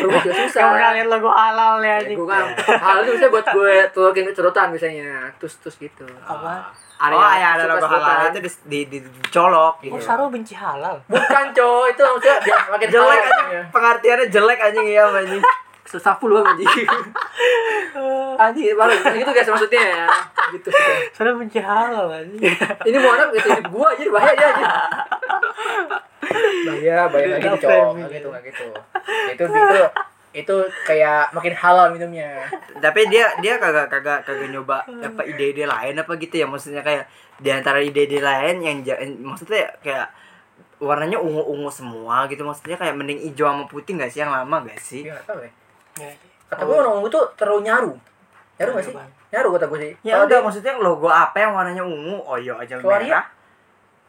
rumit juga susah. Kamu pernah lihat logo halal ya Ya, anjing gue kan hal itu biasanya buat gue turutin cerutan biasanya terus terus gitu apa oh ya ada logo halal itu di, di, di, dicolok Iya. oh Saru benci halal bukan cow itu maksudnya makin jelek halal anjing ya. pengertiannya jelek anjing ya anjing Sesapu lu anjing. [LAUGHS] anjing baru gitu guys maksudnya ya. Gitu. Saru benci halal anjing Ini mau anak gitu hidup gua aja bahaya aja anjing. Bahaya, bahaya gitu, framing. Nggak gitu, nggak gitu. Itu itu itu kayak makin halal minumnya. tapi dia dia kagak kagak kagak nyoba apa ide-ide lain apa gitu ya maksudnya kayak di antara ide-ide lain yang maksudnya kayak warnanya ungu-ungu semua gitu maksudnya kayak mending hijau sama putih gak sih yang lama gak sih Iya, nggak tahu ya. Ya, Kata gue orang ungu tuh terlalu nyaru. Nyaru nggak sih? Nyaru, Nyaru kata gue sih. ya udah dia- maksudnya logo apa yang warnanya ungu oh iya aja Solaria? merah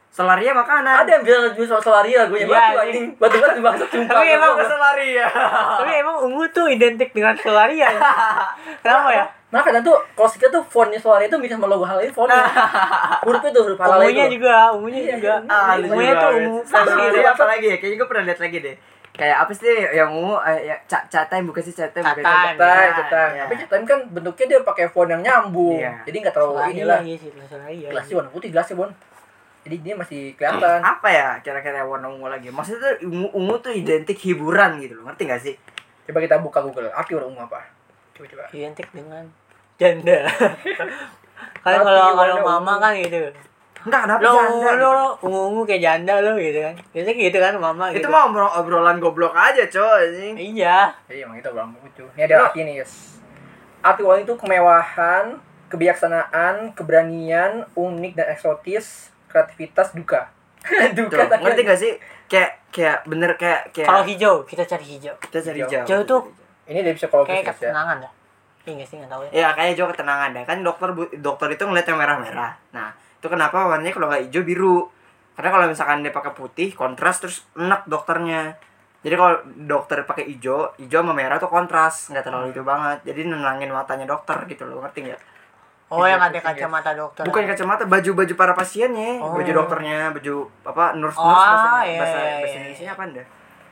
Solaria makanan ada yang bilang soal solaria gue yang Iya, batu iya. anjing batu batu bangsa [LAUGHS] sumpah Tapi emang Gua- Solaria [LAUGHS] tapi emang ungu tuh identik dengan Solaria ya? [LAUGHS] kenapa ya nah kadang tuh kalau kita tuh fontnya solaria itu bisa sama logo halal ini fontnya hurufnya tuh huruf halal ungunya itu juga ungunya Iya, juga iya. ah, ungunya tuh ungu gitu. apa lagi ya kayaknya gue pernah lihat lagi deh kayak apa sih yang ungu eh, ya cat catain bukan sih catain bukan Catain. sih? Iya, cetai. iya. Tapi cetai kan bentuknya dia pakai font yang nyambung. Iya. Jadi nggak terlalu Solaria inilah. iya sih Solaria Gelasnya warna putih gelasnya bon. Jadi dia masih kelihatan. [CLEARS THROAT] apa ya kira-kira warna ungu lagi maksudnya tuh ungu, ungu tuh identik hiburan gitu loh ngerti gak sih Coba kita buka Google. Arti warna ungu apa? Coba coba. identik dengan janda [LAUGHS] kan kalau kalau mama ungu. kan gitu enggak kenapa lo janda lo gitu? lo ungu ungu kayak janda lo gitu kan biasanya gitu kan mama itu gitu mah obrol- obrolan goblok aja coy anjing. iya Jadi emang itu ungu itu. Ini ada arti nih guys. Arti warna itu kemewahan, kebijaksanaan, keberanian, unik dan eksotis, kreativitas, duka. Tuh, [LAUGHS] duka tapi ngerti gak sih kayak kayak bener kayak kayak kalau hijau kita cari hijau kita cari Hijau. jauh Hijau tuh Ini dari psikologis kayak ya. ketenangan dah iya nggak sih nggak tahu ya ya kayak jauh ketenangan deh kan dokter dokter itu ngeliat yang merah-merah nah itu kenapa warnanya kalau nggak hijau biru. Karena kalau misalkan dia pakai putih kontras terus enak dokternya. Jadi kalau dokter pakai hijau hijau sama merah tuh kontras. Nggak terlalu itu banget. Jadi nenangin matanya dokter gitu loh. Ngerti nggak? Oh yang ada Iya, iya. kacamata dokter. Bukan kacamata baju-baju para pasiennya. Oh. baju dokternya baju apa nurse Oh, nurse bahasa iya, bahasa, iya, bahasa iya. Indonesia apa anda?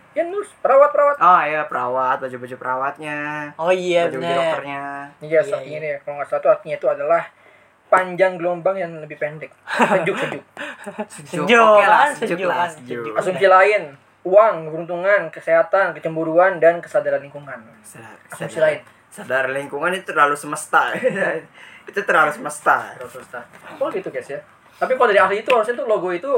Ya nurse, perawat perawat. oh iya perawat baju-baju perawatnya. Oh iya baju-baju bener. dokternya. Ini Iya, artinya iya. nih, kalau nggak salah tuh artinya itu adalah panjang gelombang yang lebih pendek. Sejuk sejuk. sejuk Sejuk, oke lah sejuk Sejuk, lah sejuk Sejuk. Asumsi lain, uang, keberuntungan, kesehatan, kecemburuan, dan kesadaran lingkungan. sadar, Asumsi sadar, lain. sadar lingkungan itu terlalu semesta [LAUGHS] itu terlalu semesta terus terus. Oh gitu guys ya. Tapi kalau dari ahli itu harusnya tuh logo itu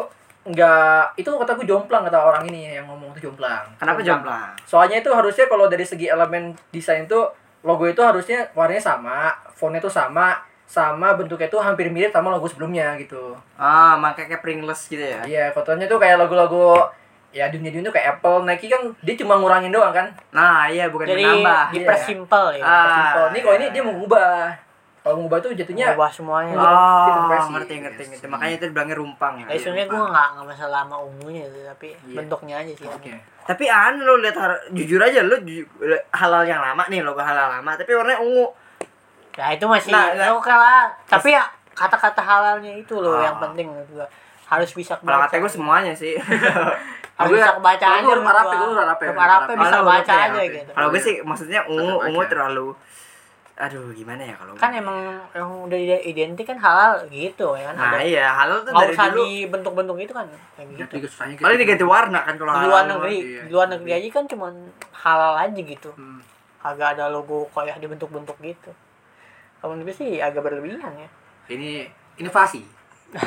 nggak itu kata gue jomplang kata orang ini yang ngomong tuh jomplang. kenapa jomplang Soalnya itu harusnya kalau dari segi elemen desain itu logo itu harusnya warnanya sama, fontnya tuh sama, sama bentuknya tuh hampir mirip sama logo sebelumnya gitu. ah makanya kayak Pringles gitu ya Iya, fotonya tuh kayak logo-logo ya dunia-dunia tuh kayak Apple, Nike kan dia cuma ngurangin doang kan. Nah, iya bukan Jadi menambah. dipersimpel ya. Ah, Simple. Ini kalau ini iya. dia mau ngubah. Kalau ngubah tuh jatuhnya Ubah semuanya. Oh. Tipe Oh, ngerti ngerti ngerti. Makanya itu dibilangnya rumpang ya. Ya, sebenarnya gue nggak nggak masalah sama ungunya sih, tapi Iya. bentuknya aja sih. Oke. Tapi an lo lihat jujur aja lo ju- halal yang lama nih logo halal lama tapi warnanya ungu. Ya itu masih Nah, nah. oke lah. Tapi ya kata-kata halalnya itu loh Ah. yang penting menurut gua. Harus bisa Kalau kebaca. kata gue semuanya sih. [LAUGHS] harus bisa kebaca kalau aja. gue Arab ya, gue Arab ya. Bisa Kalau baca aja ya. gitu. Kalau gue sih maksudnya ungu ungu terlalu aduh gimana ya kalau Kan emang yang udah identik kan halal gitu ya kan. Nah Ada- iya halal tuh dari usah dulu dibentuk-bentuk itu kan kayak Ya, gitu. juga gitu. paling diganti warna kan kalau Di luar negeri, iya. di luar negeri aja kan cuman halal aja gitu. Hmm. Agak ada logo kayak dibentuk-bentuk gitu. Kalau menurut gue sih agak berlebihan ya. Ini inovasi. [LAUGHS]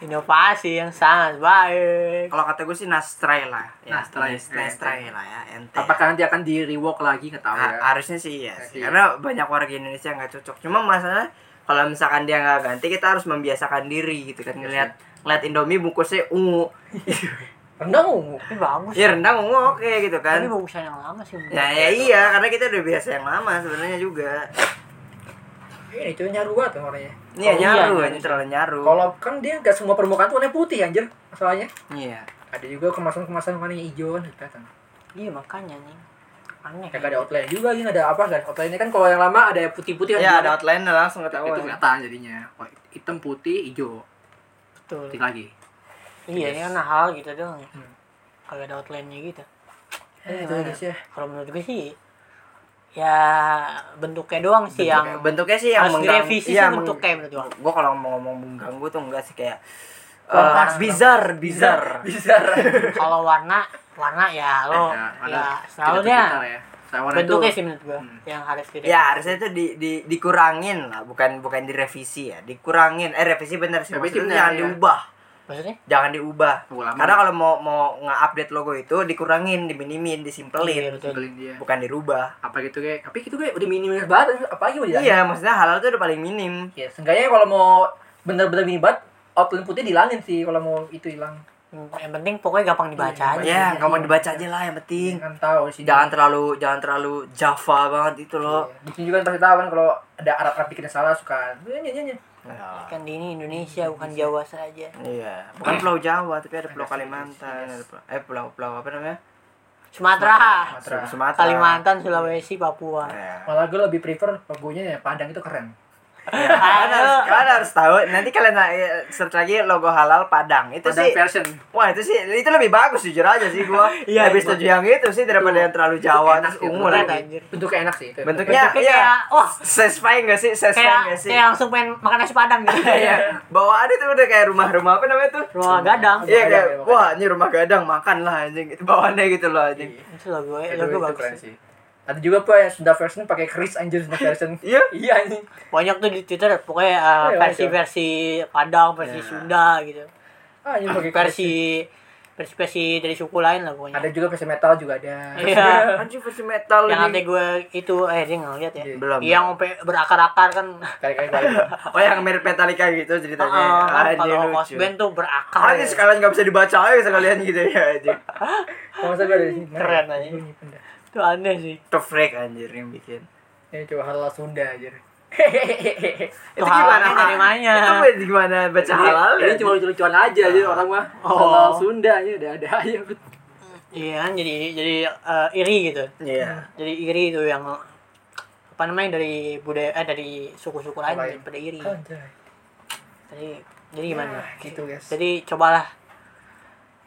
Inovasi yang sangat baik. Kalau kata gue sih nastray lah. Ya, Nastray. nas- nastray lah ya ente. Apakah nanti akan di rework lagi nggak tahu Ha- ya. harusnya sih iya sih. Iya. Karena banyak warga Indonesia yang nggak cocok. Cuma masalah kalau misalkan dia nggak ganti kita harus membiasakan diri gitu kan Iya ngeliat ngeliat Indomie bungkusnya ungu. [LAUGHS] Rendang ungu. Tapi bagus. Ya rendang ungu oke gitu kan. Tapi bagusan yang lama sih. Ya, ya iya karena kita udah biasa yang lama sebenarnya juga. Ini itu nyaru banget kan warnanya. Ini ya Oh, iya, nyaru, nyaru ini terlalu nyaru. Kalau kan dia nggak semua permukaan tuh warnanya putih anjir masalahnya. Iya. Ada juga kemasan-kemasan warnanya hijau kan kelihatan. Iya makanya nih. Aneh. Kayak ada outline juga ini ada apa kan? Outline kan kalau yang lama ada putih-putih kan. Ya ada kan? outline langsung itu ketahuan. kelihatan jadinya. Oh, hitam putih hijau. Betul. Putih lagi. Iya ini kan hal gitu doang ya. Hmm. Kagak ada outline-nya gitu. Eh, itu aja sih ya. Kalau menurut gue sih ya bentuknya doang sih Bentuknya- yang bentuknya sih yang harus mengganggu. direvisi Iya, sih meng- bentuknya menurut gua. Gua kalau mau ngomong mengganggu tuh enggak sih kayak eh, pas, bizar, bizar. [LAUGHS] Bisa. Kalau warna warna ya lo Ya, ya, warna selalu ya. Bentuknya itu- sih menurut gua Hmm. yang harus direvisi. Ya harusnya itu di, di dikurangin lah, bukan bukan direvisi ya, dikurangin. Eh revisi bener sih, Revisi maksudnya bener, jangan ya. diubah, Maksudnya? jangan diubah. Ulama. Karena kalau mau mau nge-update logo itu dikurangin, diminimin, Iya, disimpelin, dia. bukan dirubah. Apa gitu kayak, tapi itu kayak udah minimalis banget, apalagi mau dihilangin. Iya, maksudnya halal itu udah paling minim. Ya, seenggaknya kalau mau bener-bener mini banget, outline putih dihilangin sih kalau mau itu hilang. Hmm, Yang penting pokoknya gampang dibaca Iya, aja. Ya, iya, iya. dibaca aja lah yang penting. Kan tahu sih. Jangan terlalu jangan terlalu Java banget itu loh. Iya. Di sini juga pasti tahu kan kalau ada Arab-Arab bikin yang salah suka. Ya, ya, Ya. Kan di ini Indonesia bukan Jawa saja. Iya, bukan Pulau Jawa tapi ada Pulau Kalimantan, ada pulau, eh pulau-pulau apa namanya? Sumatera, Sumatera. Sumatera. Kalimantan, Sulawesi, Papua. Ya. Malah gue lebih prefer logonya ya Padang itu keren. Ya, kalian, harus, kalian harus tahu. Nanti kalian eh, search lagi logo halal Padang. Itu Padang sih version. Wah itu sih itu lebih bagus jujur aja sih gua. [LAUGHS] Iya, lebih iya. setuju yang itu sih daripada yang terlalu Jawa enak terus ungu lagi. Bentuknya enak sih itu. Bentuknya Bentuknya iya. kayak, wah, Satisfying gak sih? Satisfying kayak gak sih? kayak langsung pengen makan nasi padang gitu. [LAUGHS] Iya. Bawaannya tuh udah kayak rumah-rumah apa namanya tuh? Rumah gadang. Iya kayak iya, wah ini rumah gadang makan lah anjing. Itu bawaannya gitu loh anjing. Itu logo Itu, logo bagus. sih. Ada juga apa yang Sunda version pakai keris anjir Sunda [LAUGHS] version. Iya. iya ini. Banyak tuh di Twitter pokoknya uh, Iya, versi-versi Padang, versi Iya. Sunda gitu. Ah, ini pakai keris. Versi versi-versi dari suku lain lah pokoknya. Ada juga versi metal juga ada. Iya. [LAUGHS] Anjing versi metal Yang ini. nanti gue itu eh dia nggak lihat ya. Iya. Belum. Yang sampai berakar-akar kan. Kayak kayak gitu. [LAUGHS] Oh yang mirip Metallica gitu ceritanya. Ah, kan Anjing, kalau band tuh berakar. Anjing sekalian nggak bisa dibaca aja sekalian gitu ya anjing. Oh, masa gue ada. Keren aja. Itu aneh sih. Itu freak anjir yang bikin. Ini coba halal Sunda anjir. Itu halalnya dari mana? Itu gimana baca halal Ini ya? cuma lucu-lucuan aja aja orang mah. Oh. Halal Sunda aja ada ada aja. Iya kan jadi jadi eh, iri gitu. Iya. Jadi iri itu yang apa namanya dari budaya eh dari suku-suku lain pada iri. Jadi jadi gimana? Nah, gitu guys. Jadi cobalah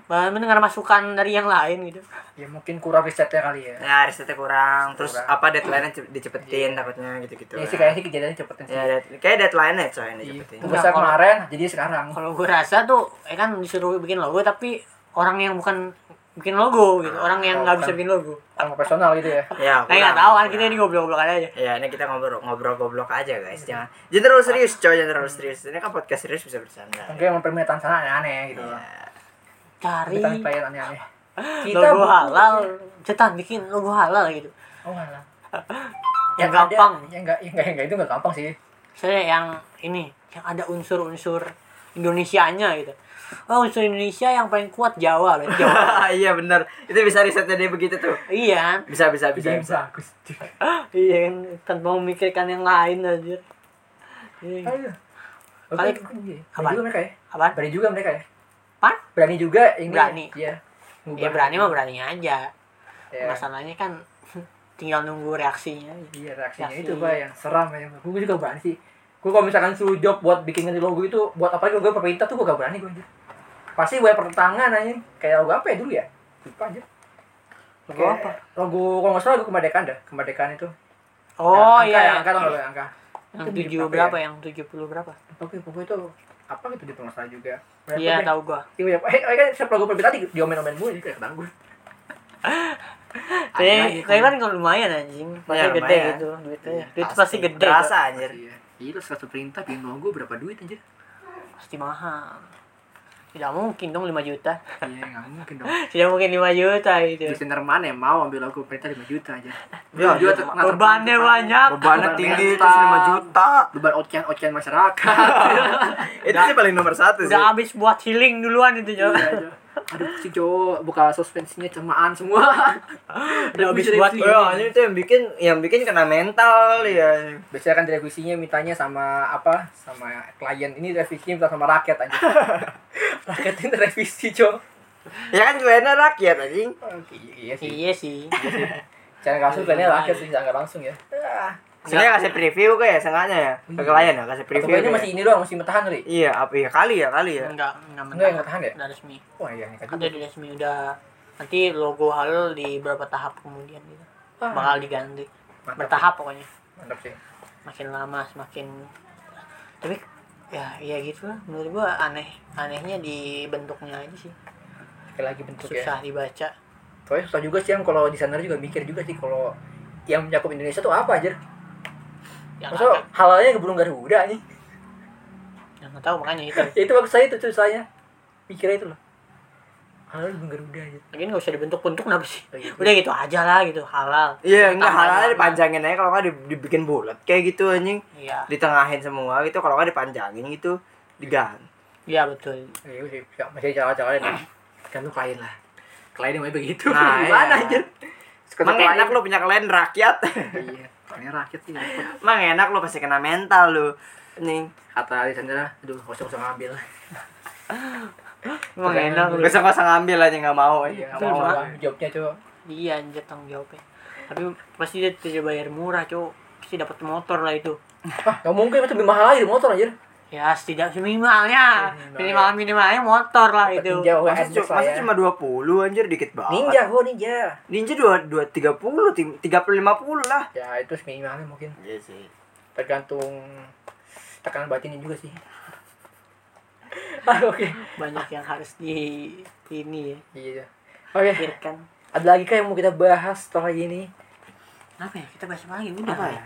mendengar masukan dari yang lain gitu. Ya mungkin kurang risetnya kali ya. Ya risetnya kurang, terus Kurang. apa deadline-nya ce- dicepetin takutnya gitu-gitu. Ya sih kayaknya kejadiannya cepetin sih. Ya, dead- kayak deadline-nya coy yang Iya. dicepetin. Tugasnya Kalau- kemarin jadi sekarang. Kalau gue rasa tuh eh kan disuruh bikin logo tapi orang yang bukan bikin logo gitu, orang yang nggak bisa bikin logo. Orang profesional gitu ya. Ya, Nah, nggak kurang, tahu kan kita ini goblok-goblok aja. Ya, ini kita ngobrol ngobrol goblok aja guys. Jangan jangan terlalu serius coy, jangan terlalu serius. Ini kan podcast serius bisa bercanda. Mungkin mempermintaan sana aneh-aneh gitu. Ya. Cari Permintaan klien aneh-aneh. logo butuh- halal, cetan bikin logo halal gitu. Oh halal. Yang ada- gampang. Yang enggak, yang enggak, yang enggak itu enggak gampang sih. Saya yang ini yang ada unsur-unsur Indonesianya gitu oh unsur Indonesia yang paling kuat Jawa loh Jawa [LAUGHS] iya benar itu bisa risetnya dia begitu tuh iya bisa bisa bisa, Jadi bisa. bagus. [LAUGHS] iya kan tanpa memikirkan yang lain aja Iya. Ayo. Kali- Oke, iya. Berani juga mereka ya. Berani juga mereka ya. Pan? Berani juga ini. Berani. Iya. Ya berani mah berani aja. Ya. Masalahnya kan [LAUGHS] tinggal nunggu reaksinya. Iya reaksinya Reaksi. itu pak yang seram ya. Gue juga berani sih. Gue kalau misalkan suruh job buat bikin ganti logo itu buat apa gue pemerintah tuh gue gak berani gue aja. Pasti gue pertentangan aja. Kayak logo apa ya dulu ya? Lupa aja. Logo Kayak apa? Logo kalau nggak salah logo kemerdekaan dah. Kemerdekaan itu. Oh Yang angka iya. ya, angka tau angka. Yang tujuh apa berapa? ya? Yang tujuh puluh berapa? Oke, pokoknya itu apa gitu di pengusaha juga. Iya tahu gua. Iya, eh, eh, kan siapa logo pemerintah di diomen-omen gue jadi kayak bang gue. Tapi kan lumayan anjing. Pasti Ya, gede gitu duitnya. Iya, Duit pasti gede. berasa anjir Iya. Iya, satu perintah bikin logo berapa duit anjir? Pasti mahal. Tidak mungkin dong 5 juta. Iya, nggak mungkin dong. [LAUGHS] Tidak mungkin 5 juta itu. Desainer mana yang mau ambil logo perintah 5 juta aja? Ya, [LAUGHS] Dia iya. Bebannya banyak. bebannya Beban tinggi terus 5 juta Beban ocean-ocean masyarakat. [LAUGHS] itu sih paling nomor satu sih Udah habis buat healing duluan itu, Cok. Iya, aja. Aduh, si cowok buka suspensinya cemaan semua. [LAUGHS] Udah habis Revisi- buat. Oh, ini tuh yang bikin yang bikin kena mental ya. Biasanya kan revisinya mintanya sama apa? Sama klien. Ini revisinya minta sama rakyat aja. [LAUGHS] rakyat ini revisi, cowok. Ya kan kliennya rakyat anjing. Oke, iya sih. Iya sih. Jangan kasus kliennya rakyat sih, jangan langsung ya. Sebenarnya kasih preview kayak sengaja ya. Ke klien ya kasih preview. kayaknya kayak. masih ini doang, masih mentahan kali. Iya, apa ya kali ya kali ya. Enggak, enggak Enggak yang mentah. tahan ya? Udah resmi. Wah, iya nih kan. Ada di resmi udah nanti logo halal di beberapa tahap kemudian gitu. Ah. Bakal diganti. Mantap. Bertahap pokoknya. Mantap sih. Makin lama semakin tapi ya ya gitu lah menurut gua aneh anehnya di bentuknya aja sih Sekali lagi bentuk ya. susah dibaca Soalnya susah juga sih yang kalau desainer juga mikir juga sih kalau yang mencakup Indonesia tuh apa aja. Yang Masa halalnya ke burung Garuda nih. yang nggak tahu makanya itu Ya [LAUGHS] itu maksud saya itu susahnya. Mikirnya itu loh. Halal burung Garuda aja. lagi nggak usah dibentuk-bentuk kenapa sih Oh, gitu. udah gitu aja lah gitu halal Iya, enggak halal dipanjangin aja kalau nggak di- dibikin bulat kayak gitu anjing. iya Ditengahin semua gitu kalau nggak dipanjangin gitu diganti. iya betul Ya udah sih, ya, masih cara-cara nih. Kan lu klien lah. Klien mau begitu. Nah, [LAUGHS] Gimana iya. anjir? Emang klien. enak lu punya klien rakyat. Iya, klien rakyat sih. Emang enak lu pasti kena mental lu. Nih, Kata desainer, aduh, kosong-kosong ngambil. emang enak lu. kosong-kosong ngambil aja nggak mau. Iya, Nggak mau jawabnya tuh. iya anjir tanggung jawabnya tapi pasti dia tidak bayar murah cowok pasti dapat motor lah itu Ah, nggak mungkin itu lebih mahal lagi di motor anjir. Ya setidak minimalnya Minimal, minimal minimalnya motor lah itu Ninja Masa, WS cu- masa cuma 20 anjir dikit banget. Ninja, oh ninja. Ninja 2 2 30 tim- 30 50 lah. Ya itu minimalnya mungkin Iya sih. tergantung tekanan batinnya juga sih. [LAUGHS] ah, oke. banyak yang harus di ini ya Iya. Oke, pikirkan ada lagi kah yang mau kita bahas setelah ini? apa ya kita bahas apa lagi udah Apa ya?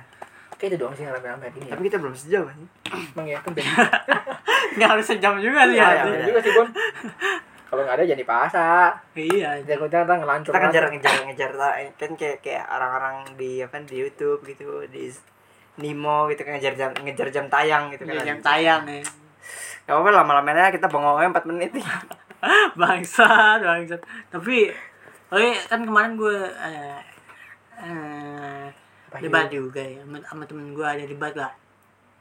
Kayak itu doang sih yang rame-rame ini. Ya. Tapi kita belum sejauh kan. Emang ya kan [LAUGHS] nggak harus sejam juga sih Iya, ya, iya. Beda juga sih, Bon. Kalau nggak ada jadi pasar. iya Kita kita kita ngelancur. Kita ngejar ngejar ngejar kan kayak kayak orang-orang di apa di YouTube gitu di Nimo gitu kan ngejar jam ngejar jam tayang gitu Iya, kan. jam tayang ya Gak apa-apa lama-lamanya kita bengongnya 4 menit nih. [LAUGHS] bangsat bangsat tapi oke kan kemarin gue eh, eh, debat juga ya sama, sama temen gue ada debat lah.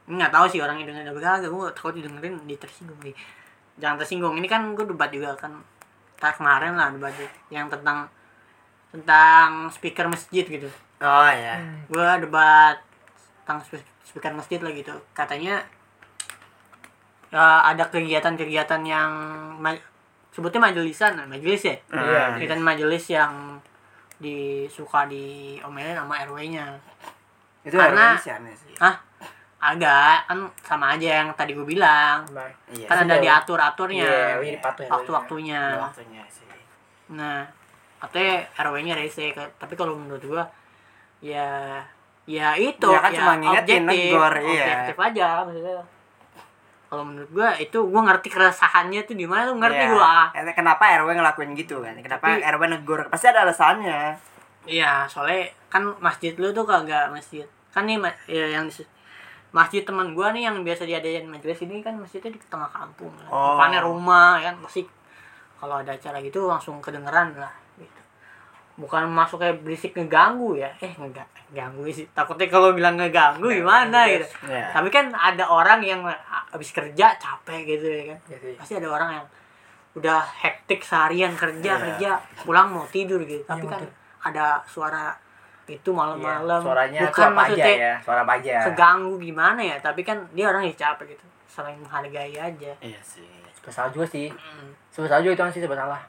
Nggak tahu sih orangnya dengerin apa kagak gue takut didengerin di tersinggung sih. Jangan tersinggung ini kan gue debat juga kan. Tak kemarin lah debatnya yang tentang tentang speaker masjid gitu. Oh ya. gue debat tentang spe- speaker masjid lah gitu. Katanya ya, ada kegiatan-kegiatan yang ma- sebutnya majelisan majelis ya? Iya. kegiatan majelis yang disuka diomelin sama RW-nya Itu Karena- sih aneh sih. Hah? Agak kan sama aja yang tadi gue bilang. Iya. kan ada Iya. diatur-aturnya Iya, waktu-waktunya waktunya sih. nah katanya RW-nya rese tapi kalau menurut gua ya ya itu Ya kan cuma ngingetin, objektif, negor, iya. objektif aja maksudnya kalau menurut gua itu gua ngerti keresahannya tuh di mana tuh ngerti Iya. gua Kenapa RW ngelakuin gitu kan? Kenapa Tapi- RW negur? Pasti ada alasannya. iya soalnya kan masjid lu tuh kagak masjid kan nih ma- ya, yang masjid teman gua nih yang biasa diadain majelis ini kan masjidnya di tengah kampung kan. Oh. depannya rumah kan pasti kalau ada acara gitu langsung kedengeran lah gitu bukan masuk kayak berisik ngeganggu ya eh enggak ganggu sih takutnya kalau bilang ngeganggu gimana gitu Iya. tapi kan ada orang yang habis kerja capek gitu ya kan Iya sih. pasti ada orang yang udah hektik seharian kerja Iya. kerja pulang mau tidur gitu tapi mau kan tidur. ada suara itu malam-malam Iya, suaranya bukan aja maksudnya ya suara apa aja keganggu gimana ya tapi kan dia orang yang capek gitu saling menghargai aja Iya sih. Salah juga sih Mm. sebesar juga itu kan sih sebesar salah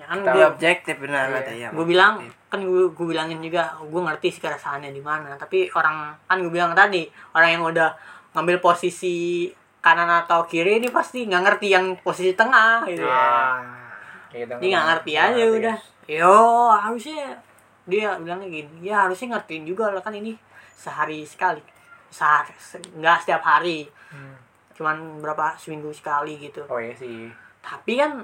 ya kan Kita- gue objektif benar Iya. kata ya. gue bilang kan gue gue bilangin juga gue ngerti sih keresahannya di mana tapi orang kan gue bilang tadi orang yang udah ngambil posisi kanan atau kiri ini pasti nggak ngerti yang posisi tengah gitu Iya. Kayak gitu dia nggak ngerti aja ngerti, udah yo harusnya dia bilangnya gini ya harusnya ngertiin juga lah kan ini sehari sekali sehari se- nggak setiap hari Hmm. cuman berapa seminggu sekali gitu oh iya sih tapi kan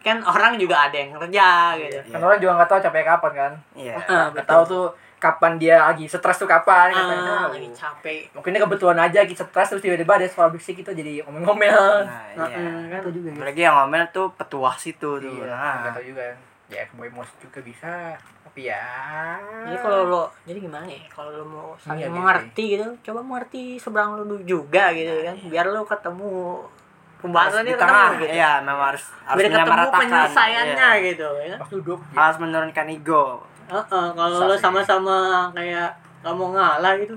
kan orang juga ada yang kerja gitu Iya. kan orang juga nggak tahu capek kapan kan Iya. Ah, nggak tahu tuh kapan dia lagi stres tuh kapan ah, tahu. lagi capek mungkin dia kebetulan aja lagi stres terus tiba-tiba ada suara berisik gitu jadi ngomel-ngomel Nah, Nah, iya. eh, kan itu juga gitu. Apalagi yang ngomel tuh petuah situ tuh. iya Nah. nggak tahu juga ya kebawa emosi juga bisa tapi ya jadi kalau lo jadi gimana ya kalau lo mau saling Iya, gitu. mengerti gitu coba mengerti seberang lo juga gitu kan biar lo ketemu pembahasannya di tengah, gitu. Iya memang harus harus biar ketemu penyelesaiannya Iya. gitu ya kan? duduk. Harus menurunkan ego. Heeh, kalau Susah lo sama-sama kayak nggak mau ngalah gitu.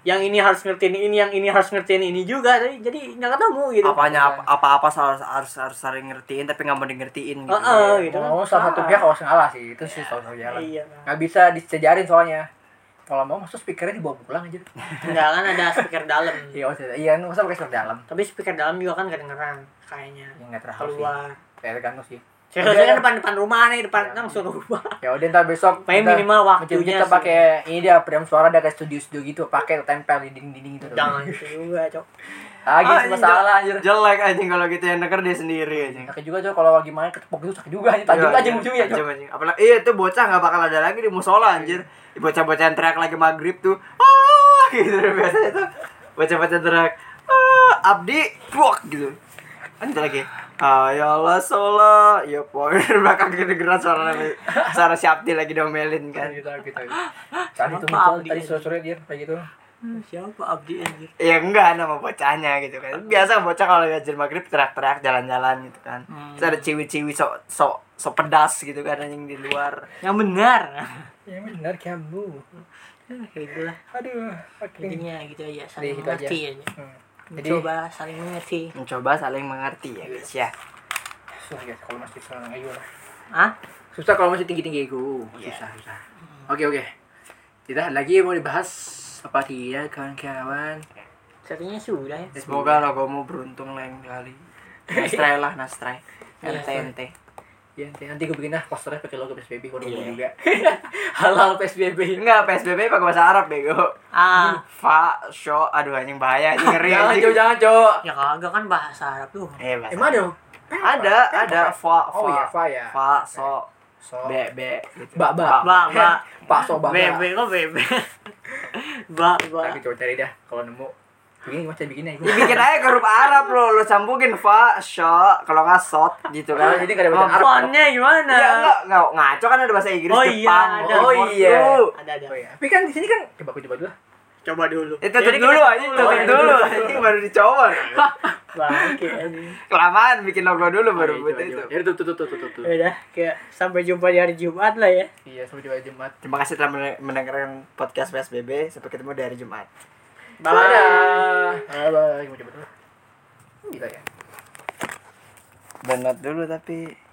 Yang ini harus ngertiin ini yang ini harus ngertiin ini juga jadi jadi nggak ketemu gitu. Apanya apa- apa-apa harus harus harus saling ngertiin tapi nggak mau ngertiin gitu. Heeh, gitu kan. mau salah satu pihak harus ngalah sih itu sih salah satu jalan iya nggak bisa disejarin soalnya kalau mau masuk speakernya dibawa pulang aja? Enggak kan ada speaker dalam. Iya maksudnya iya masa pakai speaker dalam? Tapi speaker dalam juga kan kedengeran kayaknya. Ya nggak terlalu sih. Keluar. Ya tergantung sih. Seriusnya kan depan depan rumah nih depan langsung rumah. Ya udah ntar besok Paling minimal waktunya kita sih. pakai ini dia peredam suara ada kayak studio studio gitu pakai tempel di dinding dinding gitu. Jangan itu juga cok. Lagi Ah, masalah anjir. Jelek anjing kalau kita yang denger dia sendiri anjing. sakit juga cok kalau lagi main ketepok gitu sakit juga anjir tajam Iya, aja iya, ujungnya cok. Tajam anjing. Apalagi iya itu bocah nggak bakal ada lagi di musola anjir. Bocah-bocah yang teriak lagi maghrib tuh. Ah gitu biasanya tuh. Bocah-bocah teriak. Ah, Abdi, buak gitu. Kan itu lagi. Ayolah sholat. Ya pokoknya di belakang kedengeran suara suara si Abdi lagi domelin kan. gitu gitu tadi tuh Apa muncul Abdi tadi anjir? sore sore dia kayak gitu siapa Abdi anjir Ya enggak nama bocahnya gitu kan. Biasa bocah kalau ngajar maghrib teriak-teriak jalan-jalan gitu kan. Hmm. Terus ada ciwi-ciwi sok sok sok pedas gitu kan anjing di luar. yang benar [LAUGHS] ya benar kamu kayak gitu lah aduh oke intinya gitu aja saling Jadi gitu aja. mengerti aja Hmm. jadi mencoba saling mengerti Mencoba saling mengerti ya guys ya. susah guys kalau masih seorang lah ah susah kalau masih tinggi tinggi ego Iya. susah susah oke oke tidak lagi mau dibahas apa tidak kawan-kawan sepertinya sudah ya Semoga logomu beruntung lain kali. Nastray lah Nastray. Iya. Ya nanti, nanti gue bikin lah posternya pakai logo PSBB kalau mau juga. [LAUGHS] Halal PSBB Enggak PSBB pakai bahasa Arab bego. ah. Fa, sho, aduh anjing bahaya anjing ngeri jangan anjing. cok jangan cok ya kagak kan bahasa Arab tuh. Eh, bahasa emang ada Ada, ada fa, fa. oh iya fa. ya. Fa, so, so. be, be gitu. Ba, ba. ba ba. [LAUGHS] Pak so bangga bebe kok bebe [LAUGHS] ba ba. Tapi coba cari dah kalau nemu begini gimana cara bikinnya Ya bikin aja ke huruf Arab lo, lo sambungin fa, sho, kalau nggak sot gitu kan. Oh, jadi nggak ada bahasa Arab. fontnya gimana Iya enggak, enggak ngaco kan ada bahasa Inggris, Oh iya, Jepang. ada. Oh iya. ada ada oh iya tapi kan di sini kan coba aku coba dulu coba dulu Eh, tutup Jadi dulu aja, tutup iya, dulu. tutup Anjing baru dicoba. [LAUGHS] bangke. Kelamaan bikin logo dulu baru buat itu. ya tuh tuh tuh tuh Ya udah kayak sampai jumpa di hari Jumat lah ya iya sampai coba Jumat Terima kasih telah men- mendengarkan podcast PSBB. Sampai ketemu di hari Jumat. Bye. Bye bye. Mau coba dulu. Gila ya. Download dulu tapi